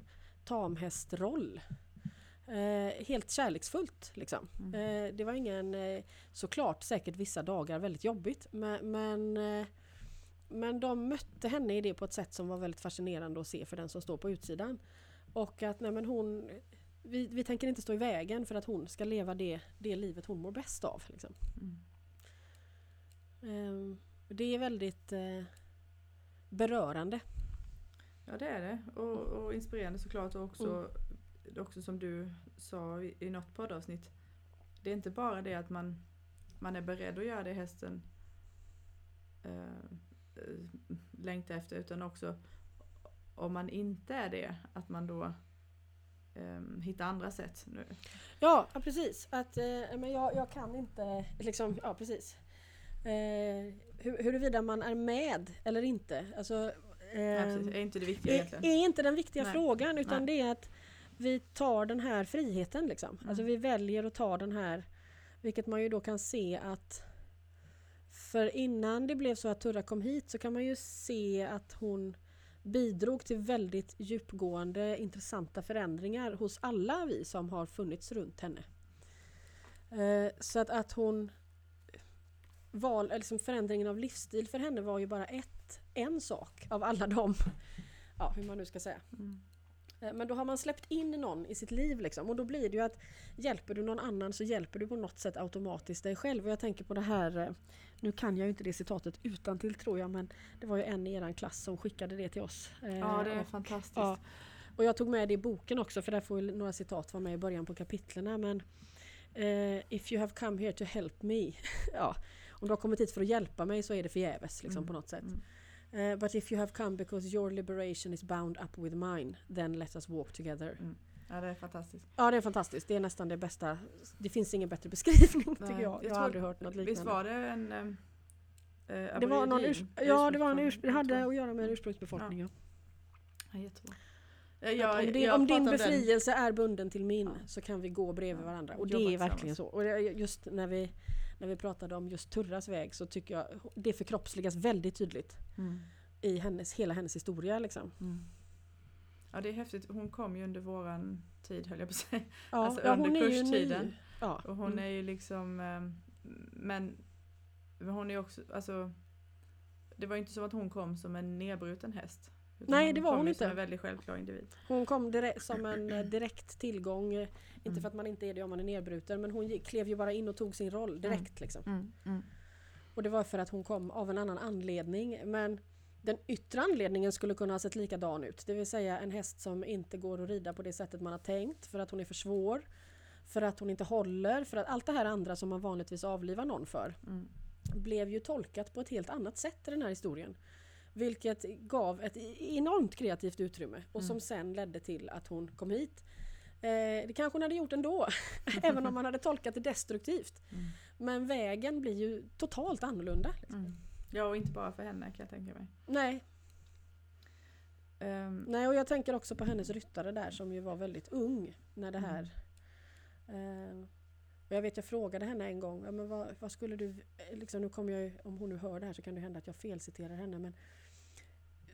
[SPEAKER 2] tamhästroll. Eh, helt kärleksfullt liksom.
[SPEAKER 1] Mm.
[SPEAKER 2] Eh, det var ingen, eh, såklart säkert vissa dagar väldigt jobbigt men, men, eh, men de mötte henne i det på ett sätt som var väldigt fascinerande att se för den som står på utsidan. Och att nej, men hon, vi, vi tänker inte stå i vägen för att hon ska leva det, det livet hon mår bäst av. Liksom.
[SPEAKER 1] Mm.
[SPEAKER 2] Eh, det är väldigt eh, berörande.
[SPEAKER 1] Ja det är det. Och, och inspirerande såklart och också, också som du sa i, i något poddavsnitt. Det är inte bara det att man, man är beredd att göra det hästen eh, längtar efter utan också om man inte är det att man då eh, hittar andra sätt. Nu.
[SPEAKER 2] Ja, ja precis. Att, eh, men jag, jag kan inte liksom, ja precis. Eh, hur, huruvida man är med eller inte. Alltså,
[SPEAKER 1] Ja, precis. Är inte det viktiga egentligen.
[SPEAKER 2] är inte den viktiga
[SPEAKER 1] Nej.
[SPEAKER 2] frågan utan
[SPEAKER 1] Nej.
[SPEAKER 2] det är att vi tar den här friheten. Liksom.
[SPEAKER 1] Mm.
[SPEAKER 2] Alltså vi väljer att ta den här, vilket man ju då kan se att för innan det blev så att Turra kom hit så kan man ju se att hon bidrog till väldigt djupgående intressanta förändringar hos alla vi som har funnits runt henne. Eh, Så att, att hon val, liksom förändringen av livsstil för henne var ju bara ett, en sak av alla de, ja hur man nu ska säga.
[SPEAKER 1] Mm.
[SPEAKER 2] Eh, Men då har man släppt in någon i sitt liv liksom. Och då blir det ju att hjälper du någon annan så hjälper du på något sätt automatiskt dig själv. Och jag tänker på det här, eh, nu kan jag ju inte det citatet utan till tror jag, men det var ju en i eran klass som skickade det till oss. Eh,
[SPEAKER 1] Ja, det är
[SPEAKER 2] och-
[SPEAKER 1] fantastiskt.
[SPEAKER 2] Ja. Och jag tog med det i boken också för där får några citat vara med i början på kapitlerna. Men eh, If you have come here to help me. ja, om du har kommit hit för att hjälpa mig så är det förgäves liksom,
[SPEAKER 1] Mm,
[SPEAKER 2] på något sätt.
[SPEAKER 1] mm.
[SPEAKER 2] Eh, but if you have come because your liberation is bound up with mine, then let us walk together.
[SPEAKER 1] Ja, det är fantastiskt.
[SPEAKER 2] Ja det är fantastiskt, det är nästan det bästa. Det finns ingen bättre beskrivning tycker
[SPEAKER 1] Nej,
[SPEAKER 2] jag.
[SPEAKER 1] jag
[SPEAKER 2] Jag, har aldrig hört något liknande.
[SPEAKER 1] Visst var det en... Eh,
[SPEAKER 2] det var någon
[SPEAKER 1] aborigin-
[SPEAKER 2] urs- ja, det var en urs- det hade att göra med en ursprungsbefolkning. Ja.
[SPEAKER 1] Ja, jättebra. Jag,
[SPEAKER 2] om din,
[SPEAKER 1] jag
[SPEAKER 2] om din
[SPEAKER 1] pratar den-
[SPEAKER 2] befrielse är bunden till min
[SPEAKER 1] Ja.
[SPEAKER 2] så kan vi gå bredvid
[SPEAKER 1] Ja,
[SPEAKER 2] varandra.
[SPEAKER 1] och
[SPEAKER 2] det är verkligen så. Och just när vi, när vi pratade om just Turras väg så tycker jag det förkroppsligas väldigt tydligt
[SPEAKER 1] Mm.
[SPEAKER 2] i hennes, hela hennes historia. Liksom.
[SPEAKER 1] Mm. Ja det är häftigt. Hon kom ju under våran tid höll jag på att säga.
[SPEAKER 2] Ja,
[SPEAKER 1] Alltså,
[SPEAKER 2] ja,
[SPEAKER 1] under
[SPEAKER 2] hon
[SPEAKER 1] kurstiden.
[SPEAKER 2] Ja.
[SPEAKER 1] Och hon
[SPEAKER 2] mm.
[SPEAKER 1] är ju liksom ehm, Men hon är också alltså Det var ju inte som att hon kom som en nedbruten häst.
[SPEAKER 2] Nej, det var
[SPEAKER 1] kom
[SPEAKER 2] hon
[SPEAKER 1] ju
[SPEAKER 2] inte.
[SPEAKER 1] som en väldigt självklar individ.
[SPEAKER 2] hon kom direkt, som en eh, direkt tillgång. Inte
[SPEAKER 1] Mm.
[SPEAKER 2] för att man inte är det om man är nedbruten men hon klev ju bara in och tog sin roll direkt. Liksom. Och det var för att hon kom av en annan anledning. Men den yttre anledningen skulle kunna ha sett likadan ut. Det vill säga en häst som inte går att rida på det sättet man har tänkt för att hon är för svår. För att hon inte håller, för att allt det här andra som man vanligtvis avlivar någon för
[SPEAKER 1] Mm.
[SPEAKER 2] blev ju tolkat på ett helt annat sätt i den här historien. Vilket gav ett enormt kreativt utrymme och som
[SPEAKER 1] Mm.
[SPEAKER 2] sen ledde till att hon kom hit. Eh, det kanske hon hade gjort ändå, även om man hade tolkat det destruktivt.
[SPEAKER 1] Mm.
[SPEAKER 2] Men vägen blir ju totalt annorlunda.
[SPEAKER 1] Mm. Ja och inte bara för henne kan jag tänka mig.
[SPEAKER 2] Nej,
[SPEAKER 1] Ehm,
[SPEAKER 2] nej, och jag tänker också på hennes ryttare där som ju var väldigt ung när det här... Eh, och jag vet jag frågade henne en gång, ja, men vad, vad skulle du... eh, Liksom, nu kommer jag, om hon nu hör det här så kan det hända att jag felciterar henne men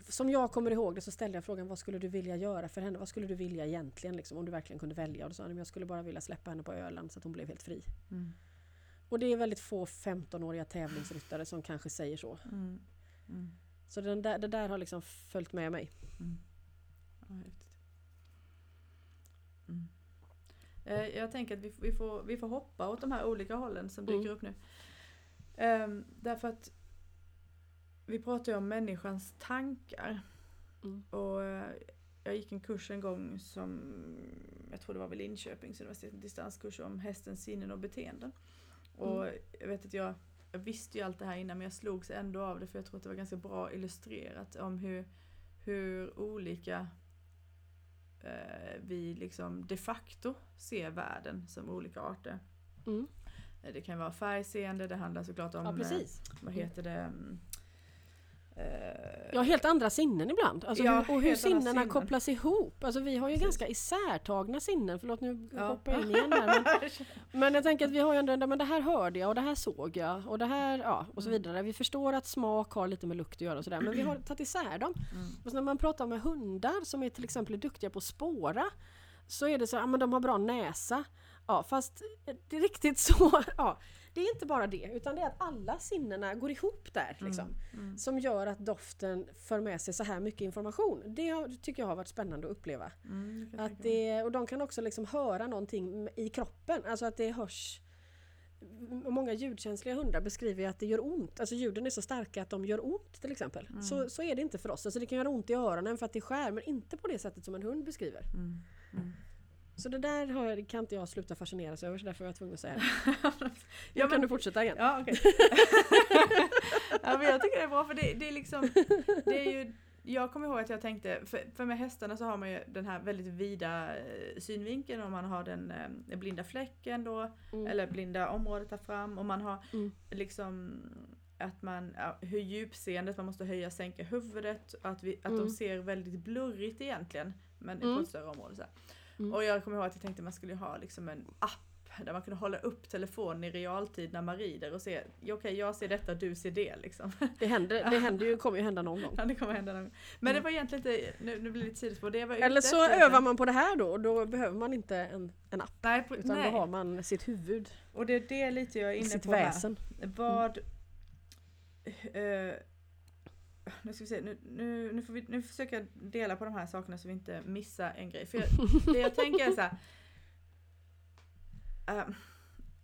[SPEAKER 2] som jag kommer ihåg det så ställde jag frågan vad skulle du vilja göra för henne? Vad skulle du vilja egentligen liksom, om du verkligen kunde välja? Och då sa "Men jag skulle bara vilja släppa henne på Öland så att hon blev helt fri.
[SPEAKER 1] mm.
[SPEAKER 2] Och det är väldigt få 15-åriga tävlingsryttare som kanske säger så.
[SPEAKER 1] Mm. Mm.
[SPEAKER 2] Så den där, det där har liksom följt med mig.
[SPEAKER 1] Mm. Ja. Mm. Eh, Jag tänker att vi, vi, får, vi får hoppa åt de här olika hållen som dyker
[SPEAKER 2] Mm.
[SPEAKER 1] upp nu. Ehm, därför att vi pratar ju om människans tankar.
[SPEAKER 2] Mm.
[SPEAKER 1] Och eh, jag gick en kurs en gång som, jag tror det var vid Linköpings universitet, en distanskurs om hästens sinnen och beteenden. Och jag vet att jag, jag visste ju allt det här innan men jag slogs ändå av det för jag tror att det var ganska bra illustrerat om hur, hur olika eh, vi liksom de facto ser världen som olika arter.
[SPEAKER 2] Mm.
[SPEAKER 1] Eh, Det kan vara färgseende, det handlar såklart om,
[SPEAKER 2] Ja
[SPEAKER 1] eh, vad heter det, mm,
[SPEAKER 2] Ja, helt andra sinnen ibland. Alltså
[SPEAKER 1] Ja,
[SPEAKER 2] hur, och hur sinnena
[SPEAKER 1] sinnen.
[SPEAKER 2] kopplas ihop. Alltså vi har ju
[SPEAKER 1] Precis.
[SPEAKER 2] ganska isärtagna sinnen. Förlåt nu
[SPEAKER 1] Ja.
[SPEAKER 2] hoppar jag in igen här. Men, men jag tänker att vi har ju ändå, men det här hörde jag och det här såg jag och det här, ja och så
[SPEAKER 1] Mm.
[SPEAKER 2] vidare. Vi förstår att smak har lite med lukt att göra och sådär. Men vi har tagit isär dem.
[SPEAKER 1] Mm.
[SPEAKER 2] Och så när man pratar med hundar som är till exempel duktiga på att spåra. Så är det så, ja men de har bra näsa. Ja fast det är riktigt så, ja. Det är inte bara det, utan det är att alla sinnena går ihop där. Liksom
[SPEAKER 1] Mm.
[SPEAKER 2] som gör att doften för med sig så här mycket information. Det tycker jag har varit spännande att uppleva.
[SPEAKER 1] Mm,
[SPEAKER 2] Att det, och de kan också liksom höra någonting i kroppen, alltså att det hörs. Många ljudkänsliga hundar beskriver att det gör ont, alltså ljuden är så starka att de gör ont till exempel.
[SPEAKER 1] Mm.
[SPEAKER 2] Så, så är det inte för oss, alltså det kan göra ont i öronen för att det skär men inte på det sättet som en hund beskriver. Så det där har, kan inte jag sluta fascineras över så därför var jag tvungen att säga det.
[SPEAKER 1] ja,
[SPEAKER 2] Nu kan
[SPEAKER 1] men,
[SPEAKER 2] du fortsätta igen.
[SPEAKER 1] ja, okej. ja, men jag tycker det är bra för det, det är liksom, det är ju jag kommer ihåg att jag tänkte, för, för med hästarna så har man ju den här väldigt vida eh, synvinkeln och man har den eh, blinda fläcken då,
[SPEAKER 2] Mm.
[SPEAKER 1] eller blinda området där fram och man har
[SPEAKER 2] Mm.
[SPEAKER 1] liksom att man, ja, hur djupseendet, man måste höja sänka huvudet, att, vi, att
[SPEAKER 2] Mm.
[SPEAKER 1] de ser väldigt blurrigt egentligen, men
[SPEAKER 2] Mm.
[SPEAKER 1] på ett större område. Så här.
[SPEAKER 2] Mm.
[SPEAKER 1] Och jag kommer ihåg att jag tänkte att man skulle ha liksom en app där man kunde hålla upp telefonen i realtid när man rider och se, okej jag ser detta, du ser det liksom.
[SPEAKER 2] Det, händer, det händer ju, kommer ju hända någon gång.
[SPEAKER 1] Ja, det kommer hända någon gång. Men det var egentligen inte, nu, nu blir det lite sidospår,
[SPEAKER 2] Eller så
[SPEAKER 1] efter-
[SPEAKER 2] övar man på det här då och då behöver man inte en, en app.
[SPEAKER 1] Nej, på,
[SPEAKER 2] Utan
[SPEAKER 1] nej.
[SPEAKER 2] då har man sitt huvud,
[SPEAKER 1] och det är det lite jag är inne
[SPEAKER 2] sitt
[SPEAKER 1] på här.
[SPEAKER 2] väsen.
[SPEAKER 1] Vad... eh, nu ska vi se, nu, nu, nu får vi nu försöker jag dela på de här sakerna så vi inte missar en grej. För jag, det jag tänker är så här, eh,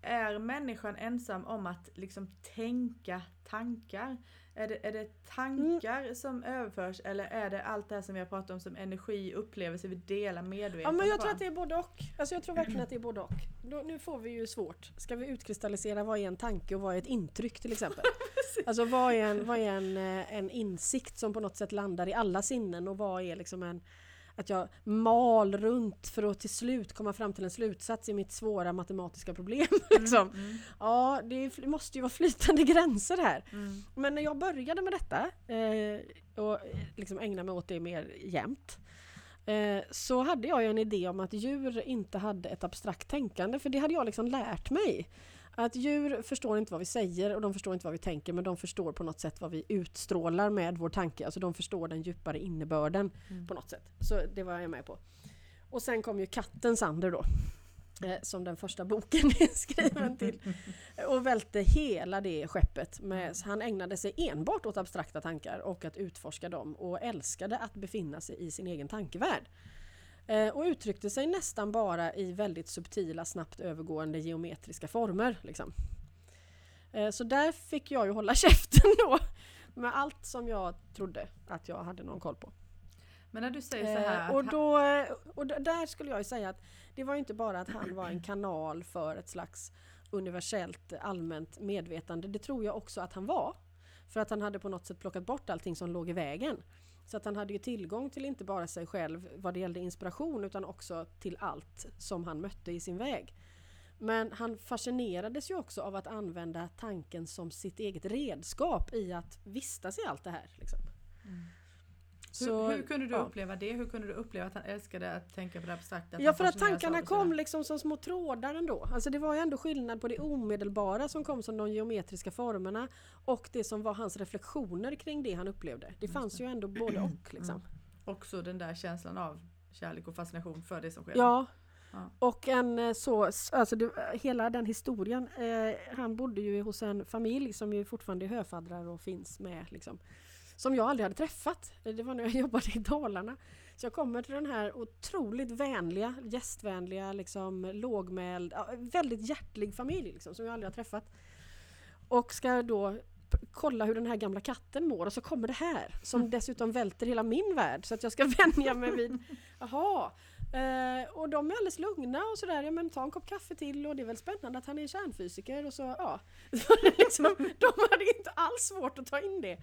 [SPEAKER 1] är människan ensam om att liksom tänka tankar? Är det, är det tankar som överförs eller är det allt det här som vi har pratat om som energi, upplevelse, vi delar medvetet?
[SPEAKER 2] Ja men jag tror att det är både och. Alltså jag tror verkligen att det är både och. Då, nu får vi ju svårt. Ska vi utkristallisera vad är en tanke och vad är ett intryck till exempel? alltså vad är, en, vad är en, eh, en insikt som på något sätt landar i alla sinnen och vad är liksom en att jag mal runt för att till slut komma fram till en slutsats i mitt svåra matematiska problem. liksom.
[SPEAKER 1] Mm, mm,
[SPEAKER 2] Ja, det måste ju vara flytande gränser här.
[SPEAKER 1] mm,
[SPEAKER 2] Men när jag började med detta eh, och liksom ägna mig åt det mer jämt eh, så hade jag en idé om att djur inte hade ett abstrakt tänkande för det hade jag liksom lärt mig. Att djur förstår inte vad vi säger och de förstår inte vad vi tänker men de förstår på något sätt vad vi utstrålar med vår tanke. Alltså de förstår den djupare innebörden
[SPEAKER 1] Mm.
[SPEAKER 2] på något sätt. Så det var jag med på. Och sen kom ju katten Sander då. Eh, som den första boken är skriven till. Och välte hela det skeppet. Med, han ägnade sig enbart åt abstrakta tankar och att utforska dem och älskade att befinna sig i sin egen tankevärld. Eh, och uttryckte sig nästan bara i väldigt subtila, snabbt övergående geometriska former. Liksom. Eh, så där fick jag ju hålla käften då. Med allt som jag trodde att jag hade någon koll på.
[SPEAKER 1] Men när du säger så här,
[SPEAKER 2] Eh, och, då, och där skulle jag ju säga att det var inte bara att han var en kanal för ett slags universellt allmänt medvetande. Det tror jag också att han var. För att han hade på något sätt plockat bort allting som låg i vägen. Så att han hade ju tillgång till inte bara sig själv vad det gällde inspiration utan också till allt som han mötte i sin väg. Men han fascinerades ju också av att använda tanken som sitt eget redskap i att vistas i allt det här. Liksom.
[SPEAKER 1] Mm hur, hur kunde du
[SPEAKER 2] ja.
[SPEAKER 1] uppleva det? Hur kunde du uppleva att han älskade att tänka på det abstrakta?
[SPEAKER 2] Ja för att tankarna kom liksom som små trådar ändå. Alltså det var ju ändå skillnad på det omedelbara som kom som de geometriska formerna och det som var hans reflektioner kring det han upplevde. Det fanns ju ändå både och liksom.
[SPEAKER 1] Också den där känslan av kärlek och fascination för det som sker.
[SPEAKER 2] Ja.
[SPEAKER 1] Ja.
[SPEAKER 2] Och en eh, så, alltså det, hela den historien. Eh, han bodde ju hos en familj som ju fortfarande är höfaddrar och finns med liksom. Som jag aldrig hade träffat. Det var när jag jobbade i Dalarna. Så jag kommer till den här otroligt vänliga, gästvänliga, liksom, lågmäld, väldigt hjärtlig familj liksom, som jag aldrig har träffat. Och ska då kolla hur den här gamla katten mår och så kommer det här som dessutom välter hela min värld så att jag ska vänja mig vid Jaha, eh, och de är alldeles lugna och sådär, ja men ta en kopp kaffe till och det är väl spännande att han är kärnfysiker och så ja. Så liksom, de hade inte alls svårt att ta in det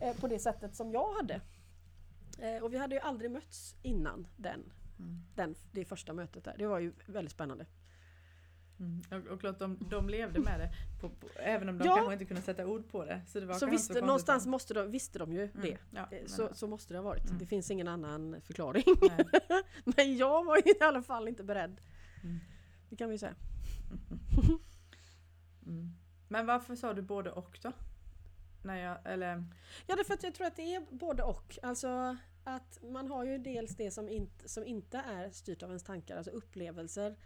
[SPEAKER 2] eh, på det sättet som jag hade. Eh, och vi hade ju aldrig mötts innan den,
[SPEAKER 1] Mm.
[SPEAKER 2] den, det första mötet där. Det var ju väldigt spännande.
[SPEAKER 1] Mm. Och, och klart de, de levde med det. På, på, även om de
[SPEAKER 2] Ja.
[SPEAKER 1] kanske inte kunde sätta ord på det. Så, det
[SPEAKER 2] Så visste, någonstans måste de, visste de ju
[SPEAKER 1] Mm.
[SPEAKER 2] det.
[SPEAKER 1] Ja,
[SPEAKER 2] Eh, Så, så måste det ha varit.
[SPEAKER 1] Mm.
[SPEAKER 2] Det finns ingen annan förklaring. Men jag var i alla fall inte beredd.
[SPEAKER 1] Mm.
[SPEAKER 2] Det kan vi säga.
[SPEAKER 1] Mm. Men varför sa du både och då? När jag, eller,
[SPEAKER 2] Ja, därför att jag tror att det är både och. Alltså att man har ju dels det som inte, som inte är styrt av ens tankar, alltså upplevelser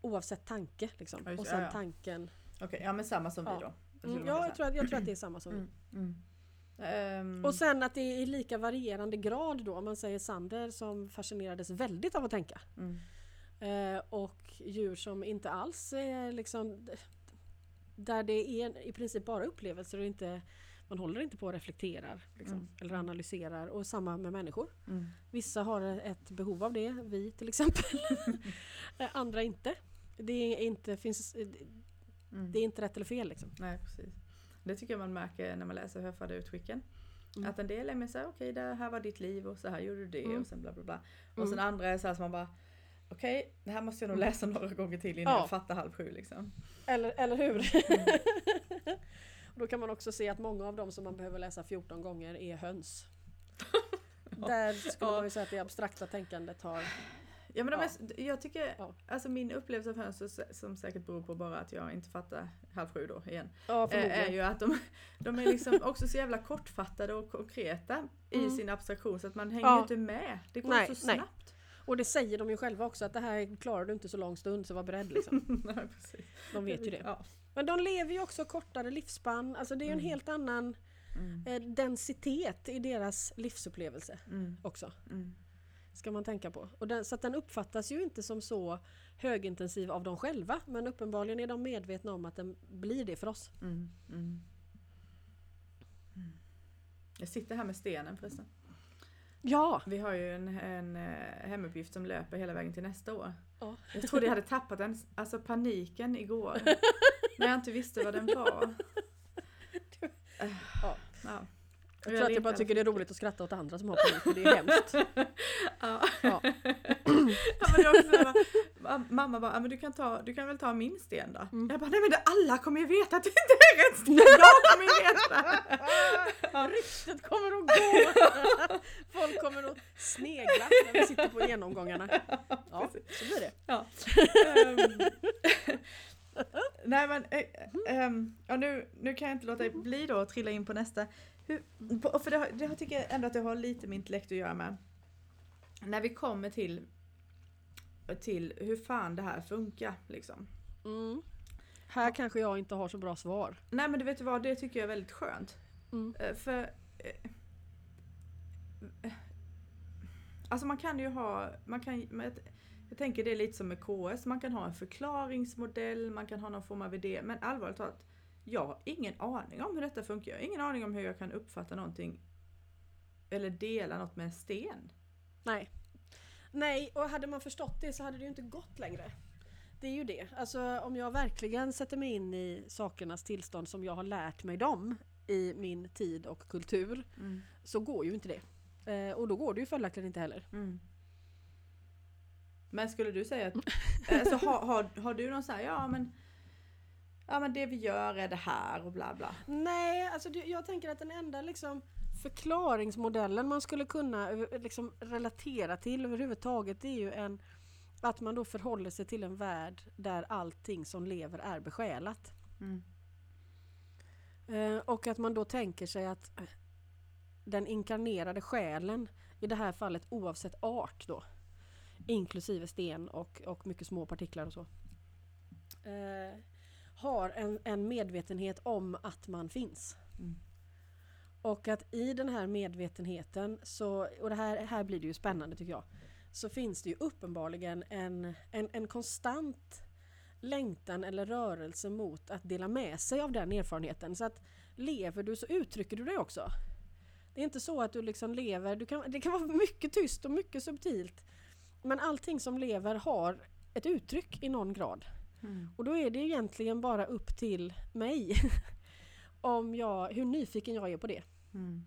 [SPEAKER 2] oavsett tanke. Liksom.
[SPEAKER 1] Ja, just
[SPEAKER 2] Och sen
[SPEAKER 1] Ja, ja.
[SPEAKER 2] tanken.
[SPEAKER 1] okej, ja men samma som vi då.
[SPEAKER 2] Mm, ja, jag tror, att, jag tror att det är samma som vi.
[SPEAKER 1] Mm. Mm. Ehm,
[SPEAKER 2] Och sen att det är i lika varierande grad då, om man säger Sander som fascinerades väldigt av att tänka. Eh, och djur som inte alls är liksom där det är i princip bara upplevelser och inte man håller inte på och reflekterar liksom,
[SPEAKER 1] Mm.
[SPEAKER 2] eller analyserar och samma med människor.
[SPEAKER 1] Mm.
[SPEAKER 2] Vissa har ett behov av det, vi till exempel. Eh, Andra inte. Det är inte, finns,
[SPEAKER 1] Mm.
[SPEAKER 2] det är inte rätt eller fel liksom.
[SPEAKER 1] Nej precis. Det tycker jag man märker när man läser höfadderutskicken.
[SPEAKER 2] Mm.
[SPEAKER 1] Att en del är mer såhär, okej det här var ditt liv och så här gjorde du det
[SPEAKER 2] Mm.
[SPEAKER 1] och sen bla bla bla. Och
[SPEAKER 2] Mm.
[SPEAKER 1] sen andra är så här som man bara Okej, det här måste jag nog läsa några gånger till innan
[SPEAKER 2] Ja.
[SPEAKER 1] jag fattar halv sju liksom.
[SPEAKER 2] Eller, eller hur?
[SPEAKER 1] Mm.
[SPEAKER 2] och då kan man också se att många av dem som man behöver läsa 14 gånger är höns. Där skulle
[SPEAKER 1] Ja.
[SPEAKER 2] man ju säga att det abstrakta tänkandet har...
[SPEAKER 1] Ja men de är, jag tycker,
[SPEAKER 2] Ja.
[SPEAKER 1] alltså min upplevelse av höns som säkert beror på bara att jag inte fattar halv sju då igen.
[SPEAKER 2] Ja,
[SPEAKER 1] eh. Är ju att de, de är liksom också så jävla kortfattade och konkreta i
[SPEAKER 2] Mm.
[SPEAKER 1] sin abstraktion så att man hänger
[SPEAKER 2] Ja.
[SPEAKER 1] inte med. Det går
[SPEAKER 2] Nej,
[SPEAKER 1] så
[SPEAKER 2] nej.
[SPEAKER 1] snabbt.
[SPEAKER 2] Och det säger de ju själva också att det här klarar du inte så lång stund så var beredd liksom.
[SPEAKER 1] nej, precis.
[SPEAKER 2] De vet ju det.
[SPEAKER 1] Ja.
[SPEAKER 2] Men de lever ju också kortare livsspann. Alltså det är ju en
[SPEAKER 1] Mm.
[SPEAKER 2] helt annan
[SPEAKER 1] Mm.
[SPEAKER 2] eh, densitet i deras livsupplevelse
[SPEAKER 1] Mm.
[SPEAKER 2] också. Ska man tänka på. Och den, så att den uppfattas ju inte som så högintensiv av dem själva men uppenbarligen är de medvetna om att den blir det för oss.
[SPEAKER 1] Mm. Mm. Mm. Jag sitter här med stenen förresten.
[SPEAKER 2] Ja!
[SPEAKER 1] Vi har ju en, en eh, hemuppgift som löper hela vägen till nästa år.
[SPEAKER 2] Ja.
[SPEAKER 1] Jag trodde jag hade tappat den, alltså paniken igår. när jag inte visste vad den var. Eh,
[SPEAKER 2] Ja.
[SPEAKER 1] ja.
[SPEAKER 2] Jag tror att jag bara tycker det är roligt att skratta åt andra som har panik för det är hemskt.
[SPEAKER 1] Ja.
[SPEAKER 2] Ja.
[SPEAKER 1] ja, men det också mamma bara, "Ja, men du kan, ta, du kan väl ta min sten då?
[SPEAKER 2] Mm.
[SPEAKER 1] Jag bara, nej men det, alla kommer ju veta att det inte är rätt sten, jag kommer ju veta!
[SPEAKER 2] Ja, ryktet kommer att gå! Folk kommer att snegla när vi sitter på genomgångarna. Ja, så blir det.
[SPEAKER 1] Ja. Ehm, nej men, eh, ehm, ja, nu, nu kan jag inte låta bli då att trilla in på nästa. Hur, för det, det tycker jag ändå att det har lite med intellekt att göra med. När vi kommer till, till hur fan det här funkar liksom.
[SPEAKER 2] Mm. Här kanske jag inte har så bra svar.
[SPEAKER 1] Nej men du vet vad, det tycker jag är väldigt skönt.
[SPEAKER 2] Mm.
[SPEAKER 1] Eh, För... eh, Alltså man kan ju ha... Man kan, jag tänker det är lite som med KS, man kan ha en förklaringsmodell, man kan ha någon form av idé. Men allvarligt talat, jag har ingen aning om hur detta funkar. Jag har ingen aning om hur jag kan uppfatta någonting eller dela något med en sten.
[SPEAKER 2] Nej. Nej, och hade man förstått det så hade det ju inte gått längre. Det är ju det. Alltså om jag verkligen sätter mig in i sakernas tillstånd som jag har lärt mig dem i min tid och kultur så går ju inte det. Eh, och då går det ju följaktligen inte heller.
[SPEAKER 1] Mm. Men skulle du säga att, alltså, har, har, har du någon sån här, ja men, ja men det vi gör är det här och bla bla.
[SPEAKER 2] Nej, alltså jag tänker att den enda liksom förklaringsmodellen man skulle kunna över- liksom relatera till överhuvudtaget är ju en att man då förhåller sig till en värld där allting som lever är besjälat.
[SPEAKER 1] Mm.
[SPEAKER 2] Eh, och att man då tänker sig att eh, den inkarnerade själen, i det här fallet oavsett art då, inklusive sten och, och mycket små partiklar och så, eh, har en, en medvetenhet om att man finns.
[SPEAKER 1] Mm.
[SPEAKER 2] Och att i den här medvetenheten, så, och det här, här blir det ju spännande tycker jag, så finns det ju uppenbarligen en, en, en konstant längtan eller rörelse mot att dela med sig av den erfarenheten. Så att lever du så uttrycker du dig också. Det är inte så att du liksom lever, du kan, det kan vara mycket tyst och mycket subtilt. Men allting som lever har ett uttryck i någon grad.
[SPEAKER 1] Mm.
[SPEAKER 2] Och då är det egentligen bara upp till mig om jag, hur nyfiken jag är på det.
[SPEAKER 1] Mm.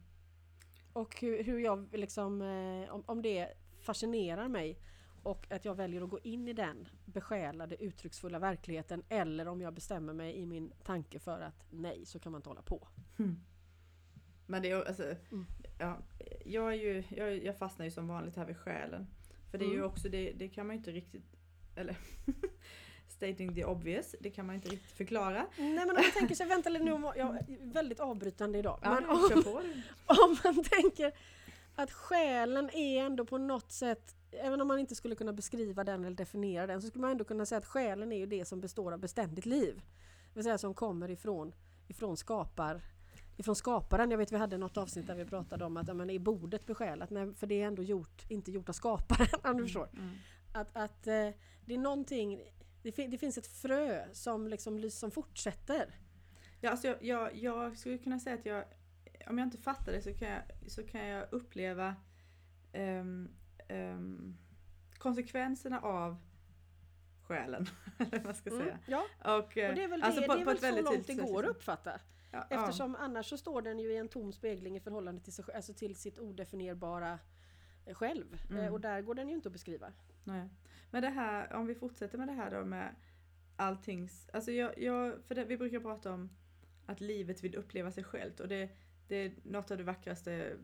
[SPEAKER 2] Och hur, hur jag liksom, eh, om, om det fascinerar mig och att jag väljer att gå in i den besjälade uttrycksfulla verkligheten eller om jag bestämmer mig i min tanke för att nej, så kan man inte hålla på.
[SPEAKER 1] Men det är ju, alltså,
[SPEAKER 2] Mm.
[SPEAKER 1] ja, jag, är ju, jag, jag fastnar ju som vanligt här vid själen. För det är ju
[SPEAKER 2] Mm.
[SPEAKER 1] också, det, det kan man ju inte riktigt, eller stating the obvious, det kan man inte riktigt förklara.
[SPEAKER 2] Nej men om man tänker sig, vänta lite nu, om- jag är väldigt avbrytande idag.
[SPEAKER 1] Ja,
[SPEAKER 2] men om,
[SPEAKER 1] på
[SPEAKER 2] om man tänker att själen är ändå på något sätt, även om man inte skulle kunna beskriva den eller definiera den, så skulle man ändå kunna säga att själen är ju det som består av beständigt liv. Det vill säga som kommer ifrån, ifrån skapar ifrån skaparen. Jag vet vi hade något avsnitt där vi pratade om att ja, men är bordet besjälat? Nej, för det är ändå gjort, inte gjort av skaparen om du förstår.
[SPEAKER 1] Mm.
[SPEAKER 2] Att, att eh, det är någonting, det, fin- det finns ett frö som liksom som fortsätter.
[SPEAKER 1] Ja, alltså jag, jag, jag skulle kunna säga att jag, om jag inte fattar det så kan jag, så kan jag uppleva ehm, ehm, konsekvenserna av själen. eller vad ska
[SPEAKER 2] Mm,
[SPEAKER 1] säga.
[SPEAKER 2] ja,
[SPEAKER 1] Och, eh,
[SPEAKER 2] och det är väl,
[SPEAKER 1] alltså
[SPEAKER 2] det,
[SPEAKER 1] på-
[SPEAKER 2] det är väl så långt det går att
[SPEAKER 1] liksom.
[SPEAKER 2] uppfatta.
[SPEAKER 1] Ja,
[SPEAKER 2] Eftersom annars så står den ju i en tom spegling i förhållande till, sig, alltså till sitt odefinierbara eh, själv.
[SPEAKER 1] Mm.
[SPEAKER 2] Eh, Och där går den ju inte att beskriva.
[SPEAKER 1] Nej. Men det här, om vi fortsätter med det här då med alltings... Alltså jag, jag, för det, vi brukar prata om att livet vill uppleva sig självt och det, det är något av det vackraste mm,